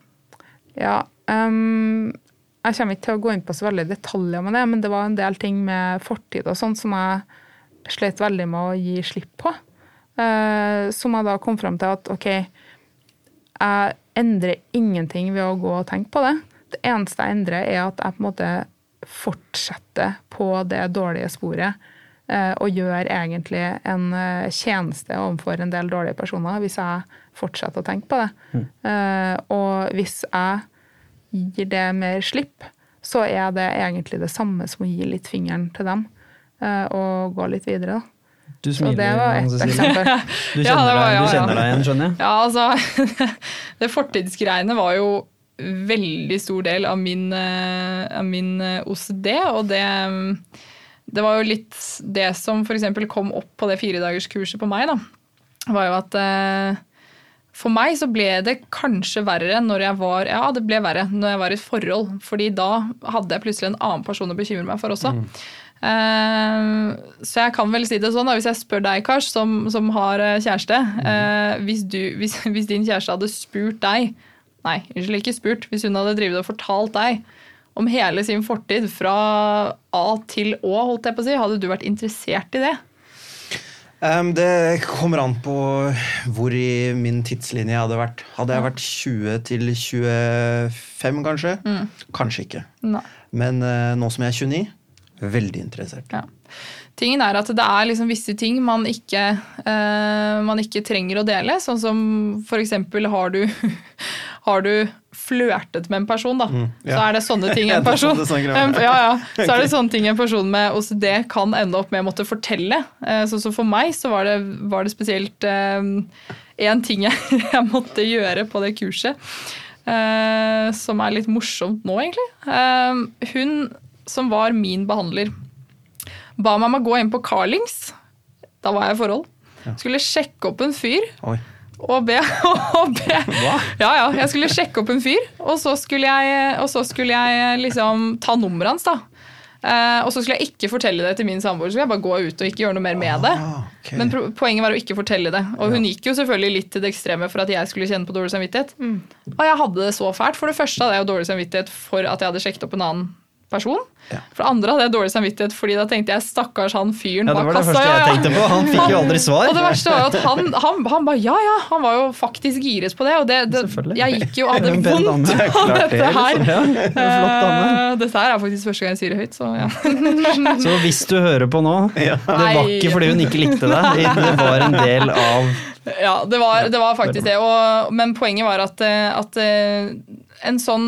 Ja, um, jeg kommer ikke til å gå inn på så veldig detaljer med det, men det var en del ting med fortid og sånn som jeg slet veldig med å gi slipp på. Uh, som jeg da kom fram til at OK, jeg endrer ingenting ved å gå og tenke på det. Det eneste jeg endrer, er at jeg på en måte fortsetter på det dårlige sporet. Uh, og gjør egentlig en uh, tjeneste overfor en del dårlige personer hvis jeg fortsetter å tenke på det. Mm. og hvis jeg gir det mer slipp, så er det egentlig det samme som å gi litt fingeren til dem. Eh, og gå litt videre. da.
Du smiler,
det var ett eksempel. (laughs)
Du kjenner, ja, var, ja, deg, du kjenner deg igjen, skjønner jeg?
Ja, altså (laughs) Det fortidsgreiene var jo veldig stor del av min, eh, av min eh, OCD, og det det var jo litt det som f.eks. kom opp på det firedagerskurset på meg, da. var jo at For meg så ble det kanskje verre når jeg var ja det ble verre når jeg var i et forhold. fordi da hadde jeg plutselig en annen person å bekymre meg for også. Mm. Uh, så jeg kan vel si det sånn, da, hvis jeg spør deg, Kars, som, som har eh, kjæreste uh, hvis, du, hvis, (laughs) hvis, din kjæreste hadde spurt deg Nei, unnskyld, ikke spurt. Hvis hun hadde drevet og fortalt deg om hele sin fortid fra A til Å, holdt jeg på å si, hadde du vært interessert i det?
Um, det kommer an på hvor i min tidslinje jeg hadde vært. Hadde jeg vært 20 til 25, kanskje? Mm. Kanskje ikke. Nei. Men uh, nå som jeg er 29, veldig interessert. Ja.
Tingen er at det er liksom visse ting man ikke, uh, man ikke trenger å dele. Sånn som for eksempel har du, (laughs) har du flørtet med en person, da, mm, ja. så er det sånne ting (laughs) en person ja, ja, Så er det sånne ting en person med OCD kan ende opp med å måtte fortelle. Sånn så, så for meg så var det, var det spesielt én eh, ting jeg, (laughs) jeg, måtte gjøre på det kurset, Uh, som er litt morsomt nå, egentlig. Uh, hun som var min behandler, ba meg om å gå inn på Carlings. Da var jeg i forhold. Skulle sjekke opp en fyr. Oi og be, (laughs) og be. Hva? Ja, ja. Jeg skulle sjekke opp en fyr, og så skulle jeg, så skulle jeg liksom ta nummeret hans. da. Eh, og så skulle jeg ikke fortelle det til min samboer, så skulle jeg bare gå ut og ikke gjøre noe mer med det. Ah, okay. Men poenget var å ikke fortelle det. Og hun gikk jo selvfølgelig litt til det ekstreme for at jeg skulle kjenne på dårlig samvittighet. Mm. Og jeg hadde det så fælt. For det første hadde jeg jo dårlig samvittighet for at jeg hadde sjekket opp en annen person. Ja. For det andre hadde jeg dårlig samvittighet, fordi da tenkte jeg stakkars han fyren
ja. Det var det første jeg tenkte på. Han fikk jo aldri svar.
Og det verste var jo at han, han, han bare ja ja, han var jo faktisk giret på det. Og det, det jeg gikk jo hadde (laughs) vondt av dette her. Uh, dette her er faktisk første gang jeg sier det høyt, så ja. (laughs)
så hvis du hører på nå, det var ikke fordi hun ikke likte deg, (laughs) det var en del av
Ja, det var, det var faktisk det. Og, men poenget var at, at eh, en sånn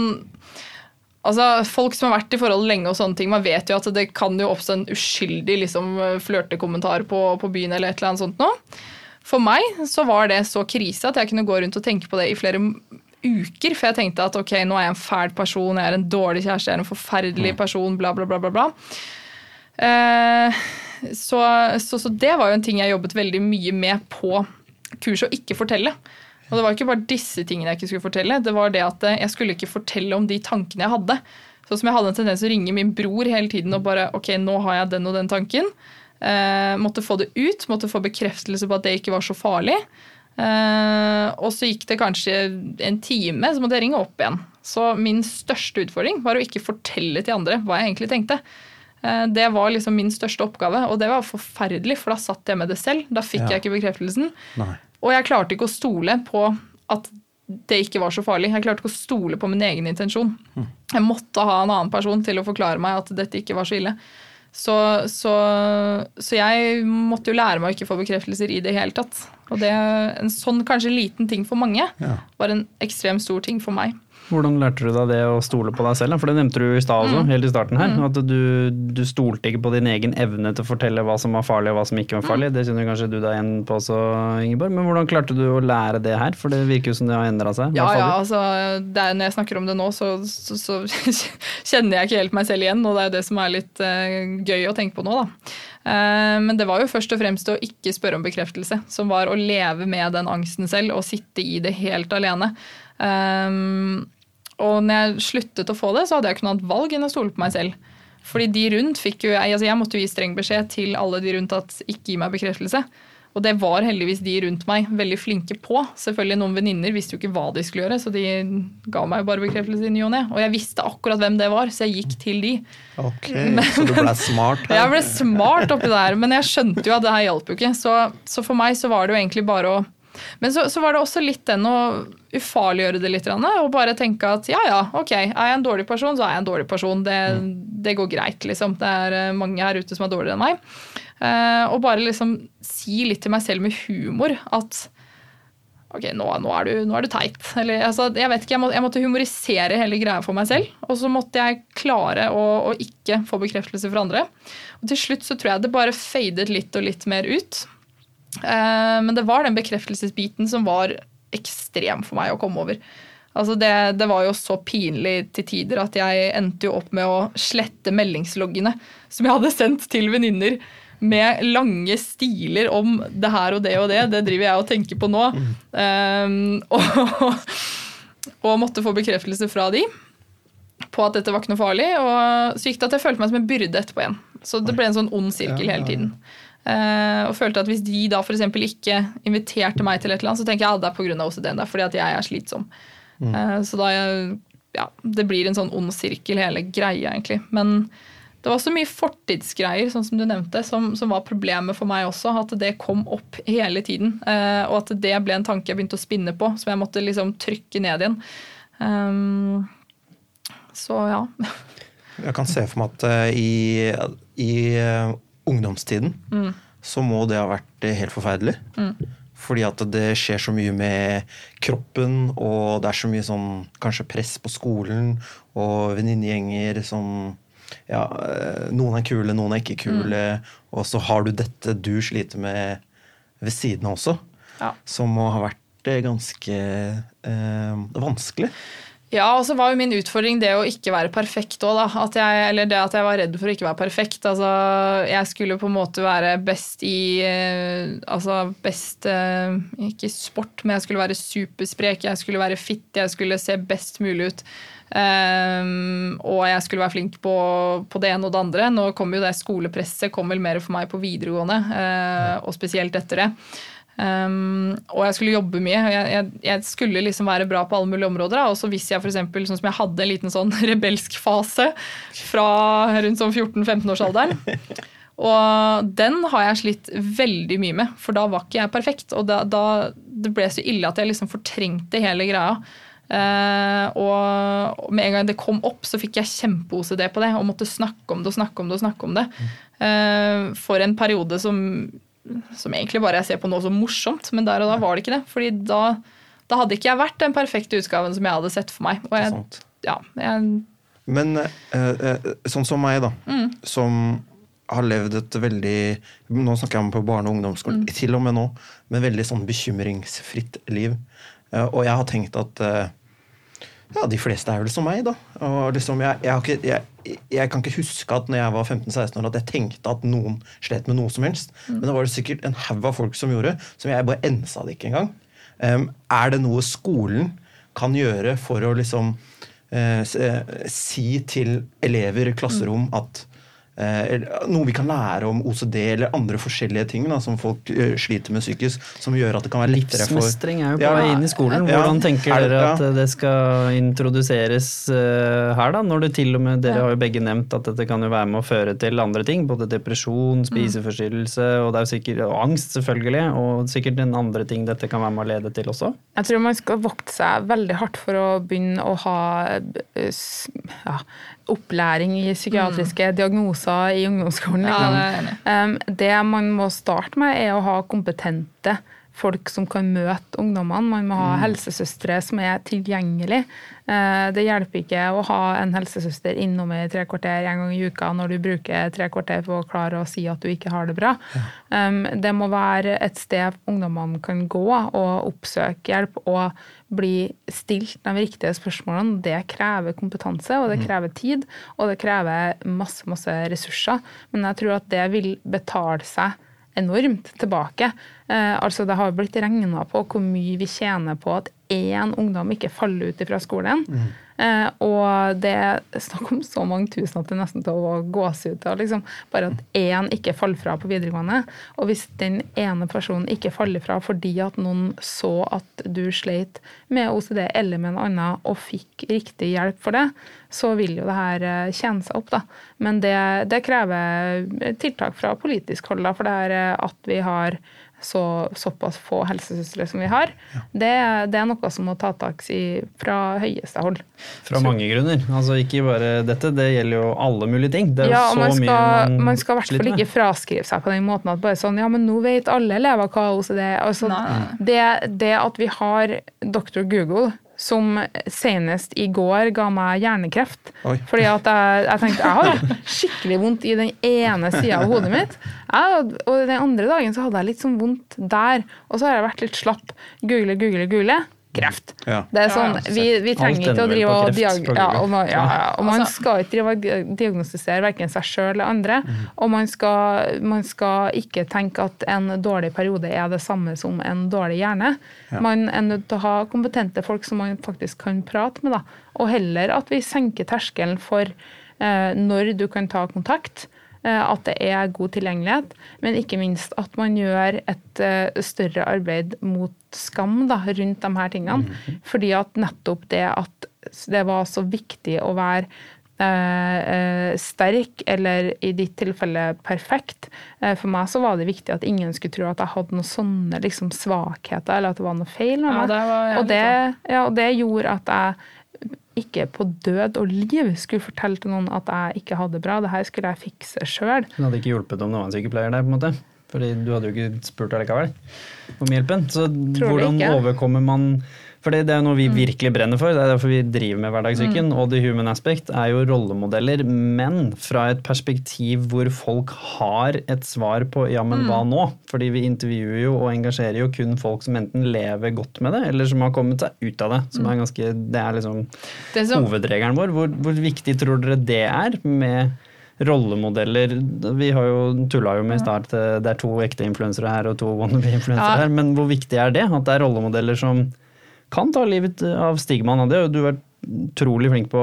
Altså, Folk som har vært i forhold lenge, og sånne ting, man vet jo at det kan jo oppstå en uskyldig liksom, flørtekommentar på, på byen eller et eller annet sånt nå. For meg så var det så krise at jeg kunne gå rundt og tenke på det i flere uker. For jeg tenkte at ok, nå er jeg en fæl person, jeg er en dårlig kjæreste, jeg er en forferdelig mm. person, bla, bla, bla. bla, bla. Eh, så, så, så, det var jo en ting jeg jobbet veldig mye med på kurset, å ikke fortelle. Og det var ikke bare disse tingene jeg ikke skulle fortelle, det var det at jeg skulle ikke fortelle om de tankene jeg hadde. Sånn som jeg hadde en tendens til å ringe min bror hele tiden og bare ok, nå har jeg den og den tanken. Eh, måtte få det ut, måtte få bekreftelse på at det ikke var så farlig. Eh, og så gikk det kanskje en time, så måtte jeg ringe opp igjen. Så min største utfordring var å ikke fortelle til andre hva jeg egentlig tenkte. Eh, det var liksom min største oppgave, og det var forferdelig, for da satt jeg med det selv. Da fikk ja. jeg ikke bekreftelsen. Nei. Og jeg klarte ikke å stole på at det ikke var så farlig. Jeg klarte ikke å stole på min egen intensjon. Jeg måtte ha en annen person til å forklare meg at dette ikke var så ille. Så, så, så jeg måtte jo lære meg å ikke få bekreftelser i det hele tatt. Og det, en sånn kanskje liten ting for mange ja. var en ekstremt stor ting for meg.
Hvordan lærte du deg det å stole på deg selv? For det nevnte du i stad også, mm. helt i starten her. Mm. At du, du, stolte ikke på din egen evne til å fortelle hva som var farlig og hva som ikke var farlig. Mm. Det kjenner kanskje du deg igjen på også, Ingeborg. Men hvordan klarte du å lære det her? For det virker jo som det har endra seg.
Ja, ja, altså, er, når jeg snakker om det nå, så, så, så, (laughs) kjenner jeg ikke helt meg selv igjen. Og det er det som er litt uh, gøy å tenke på nå, da. Uh, men det var jo først og fremst å ikke spørre om bekreftelse, som var å leve med den angsten selv og sitte i det helt alene. Um, og når jeg sluttet å få det, så hadde jeg ikke noe annet valg enn å stole på meg selv. Fordi de rundt fikk jo, altså Jeg måtte jo gi streng beskjed til alle de rundt at ikke gi meg bekreftelse. Og det var heldigvis de rundt meg veldig flinke på. Selvfølgelig Noen venninner visste jo ikke hva de skulle gjøre, så de ga meg jo bare bekreftelse i ny og ne. Og jeg visste akkurat hvem det var, så jeg gikk til de.
Ok, men, Så du ble smart?
Her. (laughs) Jeg ble smart oppi der, men jeg skjønte jo at det her hjalp jo ikke. Så, så for meg så var det jo egentlig bare å men så, så, var det også litt den å ufarliggjøre det litt. Og bare tenke at ja ja, ok, er jeg en dårlig person, så er jeg en dårlig person. Det, mm. det går greit, liksom. Det er eh, mange her ute som er dårligere enn meg. Uh, og bare liksom si litt til meg selv med humor at ok, nå, nå, er, du, nå er, du, teit. Eller, altså, jeg vet ikke, jeg, må, jeg, måtte humorisere hele greia for meg selv. Og så måtte jeg klare å, å, ikke få bekreftelse fra andre. Og til slutt så tror jeg det bare fadet litt og litt mer ut. Eh, men det var den bekreftelsesbiten som var ekstrem for meg å komme over. Altså det, det, var jo så pinlig til tider at jeg endte jo opp med å slette meldingsloggene som jeg hadde sendt til venninner med lange stiler om det her og det og det. Det driver jeg og tenker på nå. Um, (laughs) og, og måtte få bekreftelse fra de på at dette var ikke noe farlig. Og så gikk det at jeg følte meg som en byrde etterpå igjen. Så det ble en sånn ond sirkel hele tiden. Uh, og følte at hvis de da f.eks. ikke inviterte meg til et eller annet, så tenker jeg at det er pga. OCD-en. Det er fordi at jeg er slitsom. Mm. Uh, så da ja, det blir en sånn ond sirkel, hele greia, egentlig. Men det var så mye fortidsgreier sånn som du nevnte, som, som, var problemet for meg også. At det kom opp hele tiden. Uh, og at det ble en tanke jeg begynte å spinne på, som jeg måtte liksom trykke ned igjen. Um, så ja.
jeg kan se for meg at i, i ungdomstiden mm. så må det ha vært helt forferdelig. Mm. Fordi at det skjer så mye med kroppen, og det er så mye sånn kanskje press på skolen og venninnegjenger som ja, eh, noen er kule, noen er ikke kule. Mm. Og så har du dette du sliter med ved siden av også, ja. som må ha vært eh, ganske eh, vanskelig.
Ja, og så var jo min utfordring det å ikke være perfekt òg, da. At jeg, eller det at jeg var redd for å ikke være perfekt. Altså, jeg skulle på en måte være best i eh, Altså best eh, Ikke sport, men jeg skulle være supersprek. Jeg skulle være fit, jeg skulle se best mulig ut. Um, og jeg skulle være flink på, på, det ene og det andre. Nå kom jo det skolepresset kom vel mer for meg på videregående, uh, og spesielt etter det. Um, og jeg skulle jobbe mye. Jeg, jeg, jeg, skulle liksom være bra på alle mulige områder. Og så hvis jeg for eksempel, sånn som jeg hadde en liten sånn (laughs) rebelsk fase fra rundt sånn 14-15-årsalderen. Og den har jeg slitt veldig mye med, for da var ikke jeg perfekt. Og da, da det ble så ille at jeg liksom fortrengte hele greia. Uh, og med en gang det kom opp, så fikk jeg kjempe-OCD på det og måtte snakke om det og snakke om det og snakke om det. Uh, for en periode som som egentlig bare jeg ser på nå som morsomt, men der og da var det ikke det. fordi da, da hadde ikke jeg vært den perfekte utgaven som jeg hadde sett for meg. Jeg, ja, jeg,
men eh, sånn som meg, da, mm. som har levd et veldig Nå snakker jeg om på barne- og ungdomsskolen, mm. til og med nå, med veldig sånn bekymringsfritt liv. Eh, og jeg har tenkt at eh, ja, de fleste er vel som meg, da. Og liksom, jeg, jeg, jeg, jeg, kan ikke huske at når jeg var 15-16 år at jeg tenkte at noen slet med noe som helst. Mm. Men det var det sikkert en haug av folk som gjorde, som jeg bare ensa det ikke engang. Um, er det noe skolen kan gjøre for å liksom uh, si til elever i klasserom mm. at noe vi kan lære om OCD eller andre forskjellige ting da, som folk uh, sliter med psykisk, som gjør at det kan være lettere
for Livsmestring er jo på vei inn i skolen. Hvordan ja, tenker dere at det skal introduseres uh, her, da? Når det til og med Dere har jo begge nevnt at dette kan jo være med å føre til andre ting. Både depresjon, mm. spiseforstyrrelse og, det er jo sikkert, og angst, selvfølgelig. Og sikkert en andre ting dette kan være med å lede til også.
Jeg tror man skal vokte seg veldig hardt for å begynne å ha ja, opplæring i psykiatriske mm. diagnoser i ungdomsskolen. Liksom. Ja, det, um, det man må starte med, er å ha kompetente folk som kan møte ungdommene. Man må ha mm. helsesøstre som er tilgjengelig. Eh, det hjelper ikke å ha en helsesøster innom i tre kvarter en gang i uka når du bruker tre kvarter på å klare å si at du ikke har det bra. Det må være et sted ungdommene kan gå og oppsøke hjelp og bli stilt de riktige spørsmålene. Det krever kompetanse, og det mm. krever tid, og det krever masse, masse ressurser. Men jeg tror at det vil betale seg enormt tilbake. Eh, altså Det har blitt regna på hvor mye vi tjener på at én ungdom ikke faller ut fra skolen. Mm. Eh, og det er snakk om så mange tusen at det er nesten til å gåsehud av. Liksom. Bare at én ikke faller fra på videregående. Og hvis den ene personen ikke faller fra fordi at noen så at du sleit med OCD eller med en annen og fikk riktig hjelp for det, så vil jo det her eh, tjene seg opp. da. Men det, det krever tiltak fra politisk hold, da, for det er eh, at vi har så, såpass få helsesøstre som vi har, ja. det, det, er noe som må ta tak i fra høyeste hold.
Fra så. mange grunner. Altså ikke bare dette, det gjelder jo alle mulige ting. Det er
ja, man skal, man, man skal i hvert fall ikke fraskrive seg på den måten at bare sånn ja, men nå vet alle elever hva OCD er. Altså, det, det at vi har Dr. Google som senest i går ga meg hjernekreft. Oi. Fordi at jeg, jeg, tenkte jeg har skikkelig vondt i den ene sida av hodet mitt. Jeg, og den andre dagen så hadde jeg litt sånn vondt der. Og så har jeg vært litt slapp. Google, google, google. Kreft.
Ja.
Det er sånn, vi, vi trenger ikke å drive og diag ja, og, man- ja, ja, og man
Altså-
skal ikke drive og diagnostisere verken seg sjøl eller andre.
Mm.
Og man skal, man skal ikke tenke at en dårlig periode er det samme som en dårlig hjerne. Man er nødt til å ha kompetente folk som man faktisk kan prate med. Da. Og heller at vi senker terskelen for eh, når du kan ta kontakt. Eh, At det er god tilgjengelighet, men ikke minst at man gjør et eh, større arbeid mot skam da, rundt de her tingene. Fordi at nettopp det at det var så viktig å være eh, eh, sterk, eller i ditt tilfelle perfekt. Eh, for meg så var det viktig at ingen skulle tro at jeg hadde noen sånne liksom, svakheter, eller at det var noe feil med
Ja,
meg.
var jeg
og, det, ja, og det gjorde at jeg ikke på død og liv skulle fortelle til noen at jeg ikke hadde det bra. Det her skulle jeg fikse sjøl.
Det hadde ikke hjulpet om det var en sykepleier der, på en måte. Fordi du hadde jo ikke spurt allikevel om hjelpen. Så
Tror
hvordan overkommer man For det er noe vi
Mm.
virkelig brenner for, det er derfor vi driver med Hverdagssyken. Og The Human Aspect er jo rollemodeller, men fra et perspektiv hvor folk har et svar på ja, men
Mm.
hva nå? Fordi vi intervjuer jo og engasjerer jo kun folk som enten lever godt med det, eller som har kommet seg ut av det. Som er ganske, det er liksom
Det som,
hovedregelen vår. Hvor, hvor viktig tror dere det er med rollemodeller? Vi har jo tulla jo med i start eh, det er to ekte influensere her og to wannabe-influensere
Ja.
her, men hvor viktig er det? At det er rollemodeller som kan ta livet av stigmaen. Og Det har du vært utrolig flink på,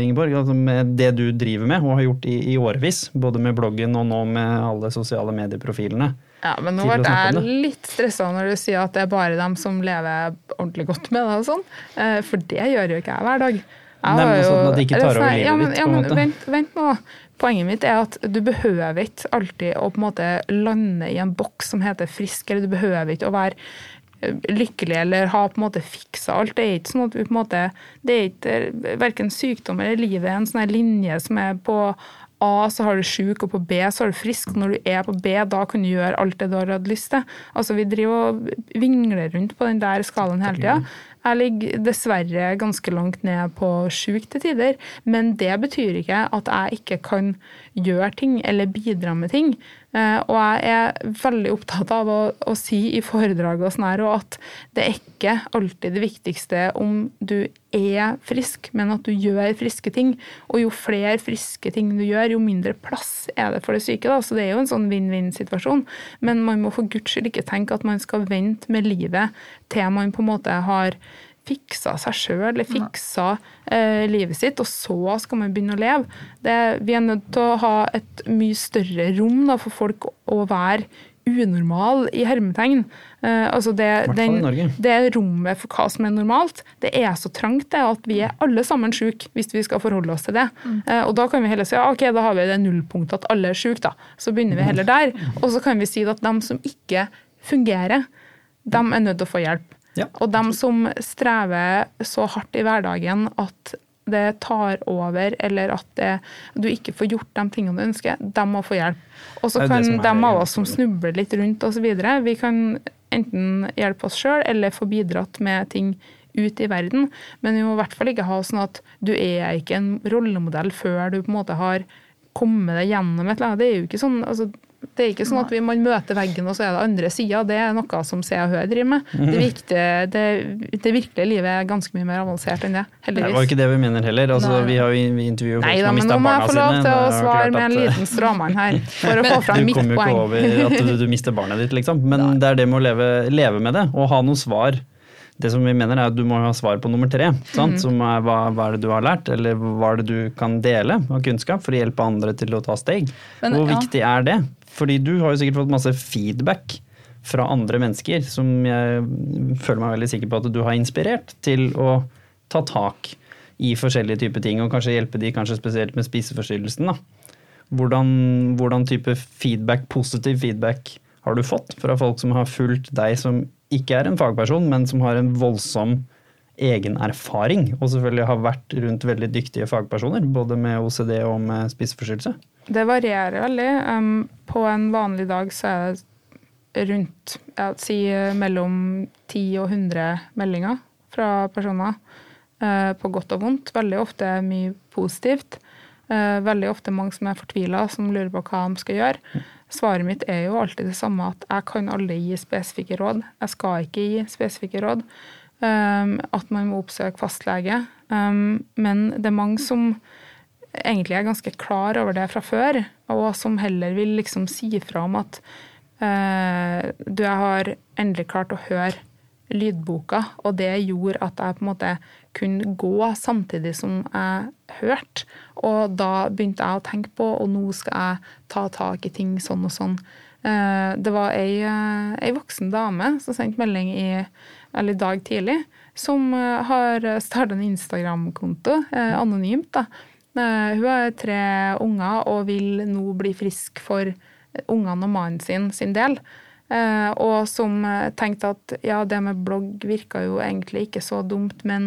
Ingeborg, altså med det du driver med og har gjort i, i årevis. Både med bloggen og nå med alle sosiale medieprofilene.
Ja, men nå ble jeg litt stressa når du sier at det er bare dem som lever ordentlig godt med det og sånn. Eh, For det gjør jo ikke jeg hver dag. Jeg har
sånn at de ikke tar over livet
ja, men,
ditt, på en
ja,
måte.
Vent, vent nå. Poenget mitt er at du behøver ikke alltid å på en måte lande i en boks som heter frisk, eller du behøver ikke å være lykkelig eller ha på en måte fiksa alt. Det er ikke sånn at vi på en måte, det er ikke verken sykdom eller livet er en sånn linje som er på A så har du sjuk, og på B så har du frisk. Når du er på B, da kan du gjøre alt det du har hatt lyst til. Altså Vi driver og vingler rundt på den der skalaen hele tida. Jeg ligger dessverre ganske langt ned på sjuk til tider, men det betyr ikke at jeg ikke kan gjøre ting eller bidra med ting. Eh, Og jeg er veldig opptatt av å, å si i foredrag og sånn her, at det er ikke alltid det viktigste om du er frisk, men at du gjør friske ting. Og jo flere friske ting du gjør, jo mindre plass er det for det syke. Da. Så det er jo en sånn vinn-vinn-situasjon. Men man må for guds skyld ikke tenke at man skal vente med livet til man på en måte har fiksa seg sjøl eller fiksa eh, livet sitt, og så skal man begynne å leve. Det, vi er nødt til å ha et mye større rom da, for folk å være unormal i hermetegn. Eh, altså det,
i
den, det rommet for hva som er normalt, det er så trangt det at vi er alle sammen syke hvis vi skal forholde oss til det. Eh, og da kan vi heller si ja, ok, da har vi det nullpunktet at alle er syke, da. Så begynner vi heller der. Og så kan vi si at de som ikke fungerer, de er nødt til å få hjelp.
Ja,
og dem som strever så hardt i hverdagen at det tar over, eller at det, du ikke får gjort de tingene du ønsker, de må få hjelp. Og så kan
som
de av oss som snubler litt rundt osv., vi kan enten hjelpe oss sjøl eller få bidratt med ting ut i verden. Men vi må i hvert fall ikke ha sånn at du er ikke en rollemodell før du på en måte har kommet deg gjennom et eller annet. Det er jo ikke sånn, altså, det er ikke sånn at vi, man møter veggen, og så er det andre sida. Det er noe som Se og Hør driver med.
Mhm.
Det, viktige, det, det virkelige livet er ganske mye mer avansert enn det,
Det var ikke det vi mener heller. Altså, vi har jo intervjuet folk
Nei
som
da,
har
men
sine.
nå må jeg få lov til å svare med en
eh,
liten stråmann her, (laughs) for å få fram
Du kommer jo ikke over at du, du mister barnet ditt, liksom. Men det er det med å leve, leve med det, og ha noe svar. Det som vi mener er at Du må ha svar på nummer tre. Sant?
Mhm.
Som er hva, hva er det du har lært, eller hva er det du kan dele av kunnskap for å hjelpe andre til å ta steg.
Men,
Hvor
ja.
viktig er det? Fordi du har jo sikkert fått masse feedback fra andre mennesker som jeg føler meg veldig sikker på at du har inspirert til å ta tak i forskjellige typer ting, og kanskje hjelpe de kanskje spesielt med spiseforstyrrelsen. da. Hvordan, hvordan type feedback, positiv feedback har du fått fra folk som har fulgt deg som ikke er en fagperson, men som har en voldsom egen erfaring, og selvfølgelig har vært rundt veldig dyktige fagpersoner, både med OCD og med spiseforstyrrelse?
Det varierer veldig. Um, på en vanlig dag så er det rundt jeg si eh, mellom 10 og 100 meldinger fra personer. eh, på godt og vondt. Veldig ofte mye positivt. Eh, veldig ofte mange som er fortvila, som lurer på hva de skal gjøre. Svaret mitt er jo alltid det samme, at jeg kan aldri gi spesifikke råd. Jeg skal ikke gi spesifikke råd. Um, at man må oppsøke fastlege. Um, men det er mange som egentlig er ganske klar over det fra før, og som heller vil liksom si fra om at uh, du har endelig klart å høre lydboka, og det gjorde at jeg på en måte kunne gå samtidig som jeg hørte. Og da begynte jeg å tenke på, og nå skal jeg ta tak i ting sånn og sånn. Uh, det var ei, uh, ei voksen dame som sendte melding i eller i dag tidlig, som eh, har starta en Instagram-konto, eh, anonymt. da. Eh, hun har tre unger og vil nå bli frisk for ungene og mannen sin sin del. Og som tenkte at ja, det med blogg virka jo egentlig ikke så dumt, men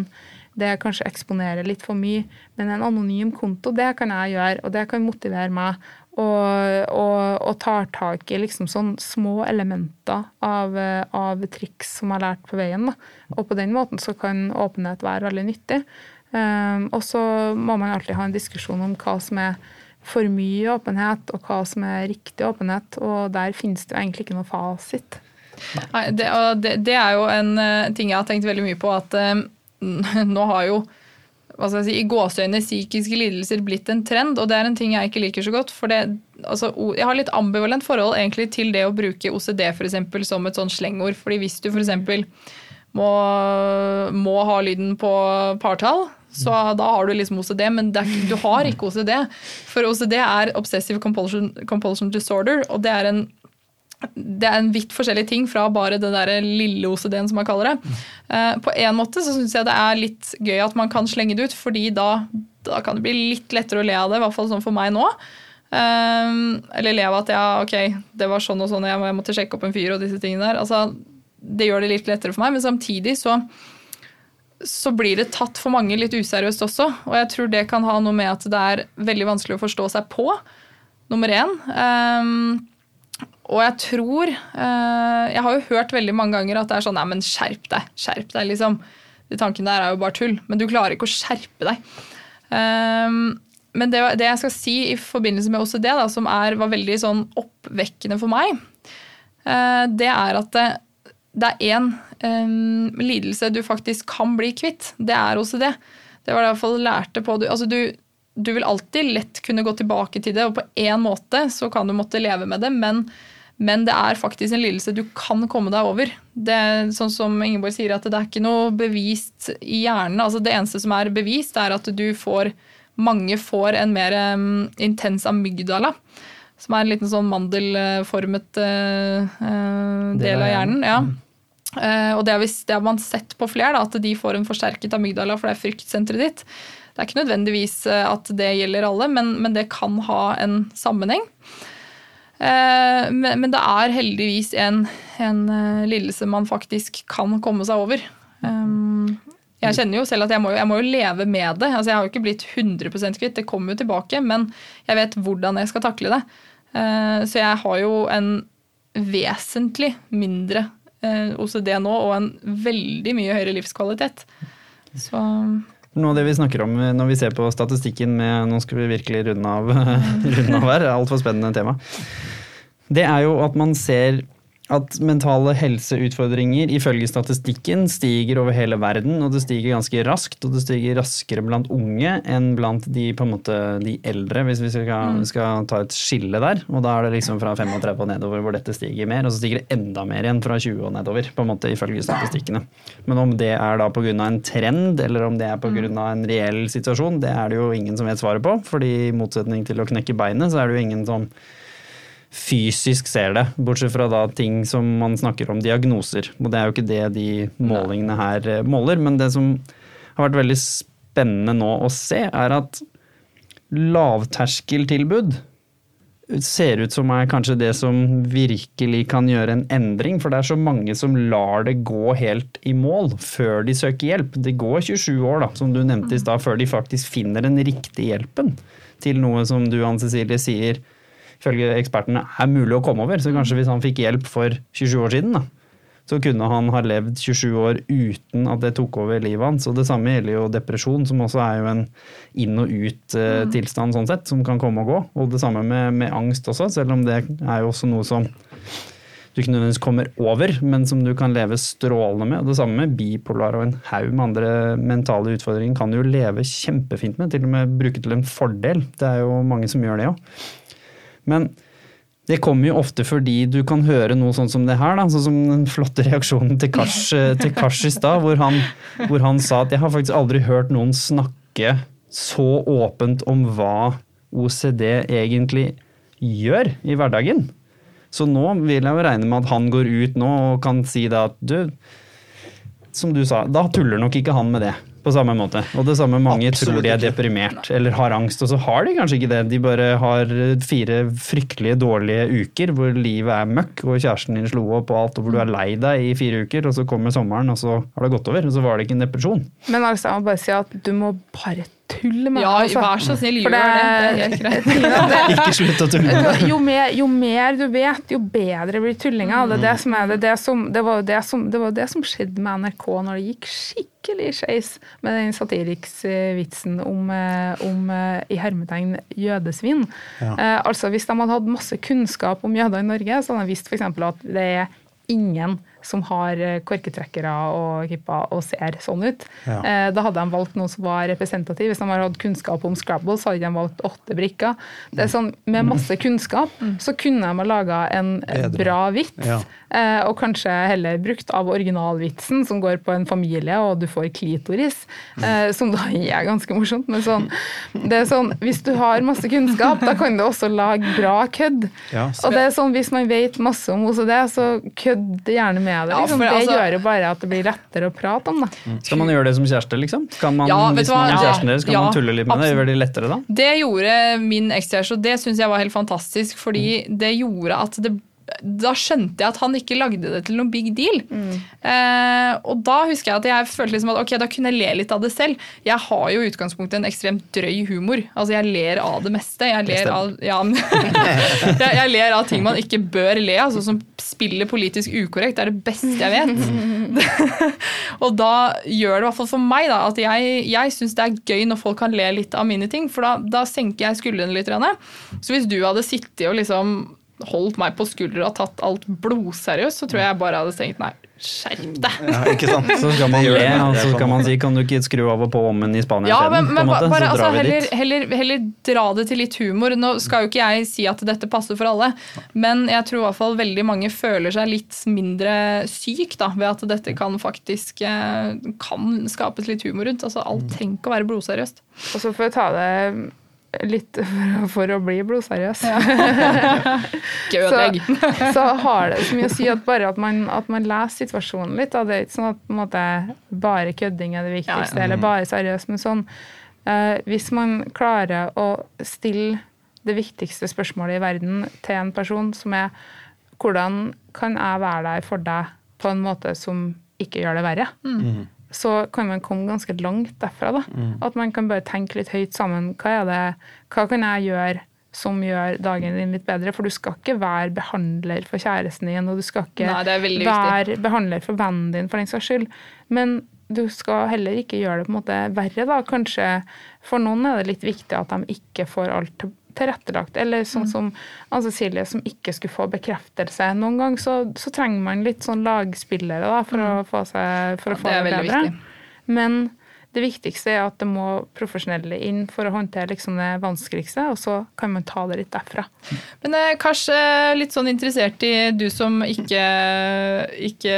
det kanskje eksponerer litt for mye. Men en anonym konto, det kan jeg gjøre, og det kan motivere meg og, og, og, tar tak i liksom sånn små elementer av, av triks som jeg har lært på veien. Da. Og på den måten så kan åpenhet være veldig nyttig. Um, og så må man alltid ha en diskusjon om hva som er for mye åpenhet, og hva som er riktig åpenhet. Og der finnes det jo egentlig ikke noe fasit.
Nei, det, det, det, er jo en uh, ting jeg har tenkt veldig mye på, at um, (laughs) nå har jo si, i gåseøyne psykiske lidelser blitt en trend, og det er en ting jeg ikke liker så godt. for det, altså, Jeg har litt ambivalent forhold egentlig til det å bruke OCD for eksempel, som et sånn slengord. fordi hvis du f.eks. Må, må ha lyden på partall, så da har du liksom OCD, men er, du har ikke OCD. For OCD er obsessive compulsion, compulsion disorder, og det er en det er en vidt forskjellig ting fra bare det der lille OCD-en, som man kaller det. Eh, på en måte så syns jeg det er litt gøy at man kan slenge det ut, fordi da, da, kan det bli litt lettere å le av det, i hvert fall sånn for meg nå. Eh, eller le av at ja, ok, det var sånn og sånn, jeg måtte sjekke opp en fyr og disse tingene der. Altså, det gjør det litt lettere for meg, men samtidig så, så blir det tatt for mange litt useriøst også. Og jeg tror det kan ha noe med at det er veldig vanskelig å forstå seg på, nummer én. Um, og jeg tror eh, Jeg har jo hørt veldig mange ganger at det er sånn Nei, men skjerp deg. Skjerp deg, liksom. De tankene der er jo bare tull. Men du klarer ikke å skjerpe deg. Um, men det, det, jeg skal si i forbindelse med OCD, da, som er, var veldig sånn oppvekkende for meg, uh, det er at det, det er én um, lidelse du faktisk kan bli kvitt. Det er OCD. Det var det jeg i hvert fall lærte på. Du, altså du, du vil alltid lett kunne gå tilbake til det, og på én måte så kan du måtte leve med det, men men det er faktisk en lidelse du kan komme deg over. Det er sånn som Ingeborg sier, at det er ikke noe bevist i hjernen. Altså det eneste som er bevist, er at du får Mange får en mer um, intens amygdala. Som er en liten sånn mandelformet uh, uh, del av hjernen. ja. Uh, og det har, vi, det har, man sett på flere, da, at de får en forsterket amygdala, for det er fryktsenteret ditt. Det er ikke nødvendigvis at det gjelder alle, men, men det kan ha en sammenheng. Eh, men, det er heldigvis en, en eh, lidelse man faktisk kan komme seg over. Jeg kjenner jo selv at jeg må, jeg må, jo leve med det. Altså, jeg har jo ikke blitt 100 kvitt, det kommer jo tilbake. Men jeg vet hvordan jeg skal takle det. Eh, så jeg har jo en vesentlig mindre OCD nå og en veldig mye høyere livskvalitet. Så
noe av det vi snakker om når vi ser på statistikken med Nå skal vi virkelig runde av, (laughs) runde av her, altfor spennende tema. Det er jo at man ser at mentale helseutfordringer ifølge statistikken stiger over hele verden, og det stiger ganske raskt. Og det stiger raskere blant unge enn blant de, måte, de eldre, hvis vi skal, mm. skal, ta et skille der. Og da er det liksom fra 35 og nedover hvor dette stiger mer, og så stiger det enda mer igjen fra 20 og nedover, på en måte ifølge statistikkene. Men om det er da pga. en trend, eller om det er pga. Mm. en reell situasjon, det er det jo ingen som vet svaret på. fordi i motsetning til å knekke beinet, så er det jo ingen som fysisk ser det, bortsett fra da ting som man snakker om diagnoser. Og det er jo ikke det de målingene her eh, måler, men det som har vært veldig spennende nå å se, er at lavterskeltilbud ser ut som er kanskje det som virkelig kan gjøre en endring. For det er så mange som lar det gå helt i mål før de søker hjelp. Det går 27 år, da, som du nevnte i stad, før de faktisk finner den riktige hjelpen til noe som du, Ann Cecilie, sier ifølge ekspertene er mulig å komme over. Så kanskje hvis han fikk hjelp for 27 år siden, da, så kunne han ha levd 27 år uten at det tok over livet hans. Og det samme gjelder jo depresjon, som også er jo en inn og ut-tilstand sånn sett, som kan komme og gå. Og det samme med, med, angst også, selv om det er jo også noe som du ikke nødvendigvis kommer over, men som du kan leve strålende med. Og det samme med bipolar og en haug med andre mentale utfordringer kan du jo leve kjempefint med, til og med bruke til en fordel. Det er jo mange som gjør det òg. Men det kommer jo ofte fordi du kan høre noe sånn som det her, da, sånn som den flotte reaksjonen til Kars, (laughs) Kars i stad, hvor, hvor han sa at jeg har faktisk aldri hørt noen snakke så åpent om hva OCD egentlig gjør i hverdagen. Så nå vil jeg jo regne med at han går ut nå og kan si da at du, som du sa, da tuller nok ikke han med det. På samme måte. Og det samme mange
Absolutt
tror de er
ikke.
deprimert eller har angst, og så har de kanskje ikke det. De bare har fire fryktelige dårlige uker hvor livet er møkk, og kjæresten din slo opp og alt, og hvor du er lei deg i fire uker, og så kommer sommeren, og så har det gått over. Og så var det ikke en depresjon.
Men altså, jeg må bare si at du må bare tulle med
Ja,
altså.
vær så snill, gjør det. Det er helt greit. (laughs) (laughs)
Ikke slutt å tulle
jo, mer, jo mer du vet, jo bedre blir tullinga. Det, er det, som er, det, det, som, det, var jo det, som, det var det som skjedde med NRK når det gikk skikkelig skeis med den satiriksvitsen om, eh, om eh, i hermetegn jødesvin.
Ja.
Eh, altså Hvis de hadde hatt masse kunnskap om jøder i Norge, så hadde de visst f.eks. at det er ingen som har eh, korketrekkere og kippa og ser sånn ut.
Ja.
Eh, Da hadde de valgt noen som var representativ. Hvis de hadde hatt kunnskap om Scrabble, så hadde de valgt åtte brikker. Det er sånn, Med masse kunnskap så kunne de ha laga en
Bedre.
bra vits,
Ja.
eh, og kanskje heller brukt av originalvitsen, som går på en familie, og du får klitoris, mm. som da er ganske morsomt. Men sånn, det er sånn, hvis du har masse kunnskap, da kan du også lage bra kødd.
Ja,
Og det er sånn, Hvis man vet masse om OCD, så kødd gjerne med det.
Ja,
Liksom.
for
det
altså-
gjør jo bare at det blir lettere å prate om det.
Skal man gjøre det som kjæreste, liksom? Kan man,
Ja,
hvis man er kjæresten deres, kan
Ja,
man tulle litt med det?
absolutt.
Gjør det lettere da?
Det gjorde min ekskjæreste, og det syns jeg var helt fantastisk. Fordi det gjorde at det da skjønte jeg at han ikke lagde det til noen big deal. Eh, og da husker jeg at jeg følte liksom at ok, da kunne jeg le litt av det selv. Jeg har jo i utgangspunktet en ekstremt drøy humor. Altså Jeg ler av det meste. Jeg ler av, ja, (laughs) jeg, jeg ler av ting man ikke bør le av, altså, som spiller politisk ukorrekt. Det er det beste jeg vet. (laughs) og da gjør det i hvert fall for meg da, at jeg, jeg syns det er gøy når folk kan le litt av mine ting, for da, da senker jeg skuldrene litt. Så hvis du hadde sittet og liksom holdt meg på skuldra og tatt alt blodseriøst, så tror jeg bare hadde tenkt nei, skjerp deg.
Ja, ikke sant?
Så skal man le, og så skal man
man.
si kan du ikke skru av og på ommen i Spania
Ja,
isteden?
men,
på en
men
måte,
bare
så
altså,
vi
heller,
dit.
heller, heller dra det til litt humor. Nå skal jo ikke jeg si at dette passer for alle, men jeg tror i hvert fall veldig mange føler seg litt mindre syk da, ved at dette kan faktisk eh, kan skapes litt humor rundt. Altså, alt trenger ikke å være blodseriøst.
Og så får jeg ta det litt for, for å bli blodseriøs.
Ja. (laughs)
så, (laughs) så har det så mye å si at bare at man, at man leser situasjonen litt. Da. Det er ikke sånn at på en måte, bare kødding er det viktigste,
Ja, ja.
eller bare seriøst. Men sånn, eh, hvis man klarer å stille det viktigste spørsmålet i verden til en person, som er hvordan kan jeg være der for deg på en måte som ikke gjør det verre? Så kan man komme ganske langt derfra. da. At man kan bare tenke litt høyt sammen. Hva, er det, hva kan jeg gjøre som gjør dagen din litt bedre? For du skal ikke være behandler for kjæresten din, og du skal ikke
Nei, det
være behandler for vennen din, for den saks skyld. Men du skal heller ikke gjøre det på en måte verre. da. Kanskje for noen er det litt viktig at de ikke får alt til- tilrettelagt. Eller
Mm.
sånn som Anne Cecilie, som ikke skulle få bekreftelse. Noen gang så, så trenger man litt sånn lagspillere da, for, å få seg, for å få
Mm. det
det, bedre.
viktig.
Men det viktigste er at det må profesjonelle inn for å håndtere liksom det vanskeligste, og så kan man ta det litt derfra.
Men eh, kanskje litt sånn interessert i du som ikke, ikke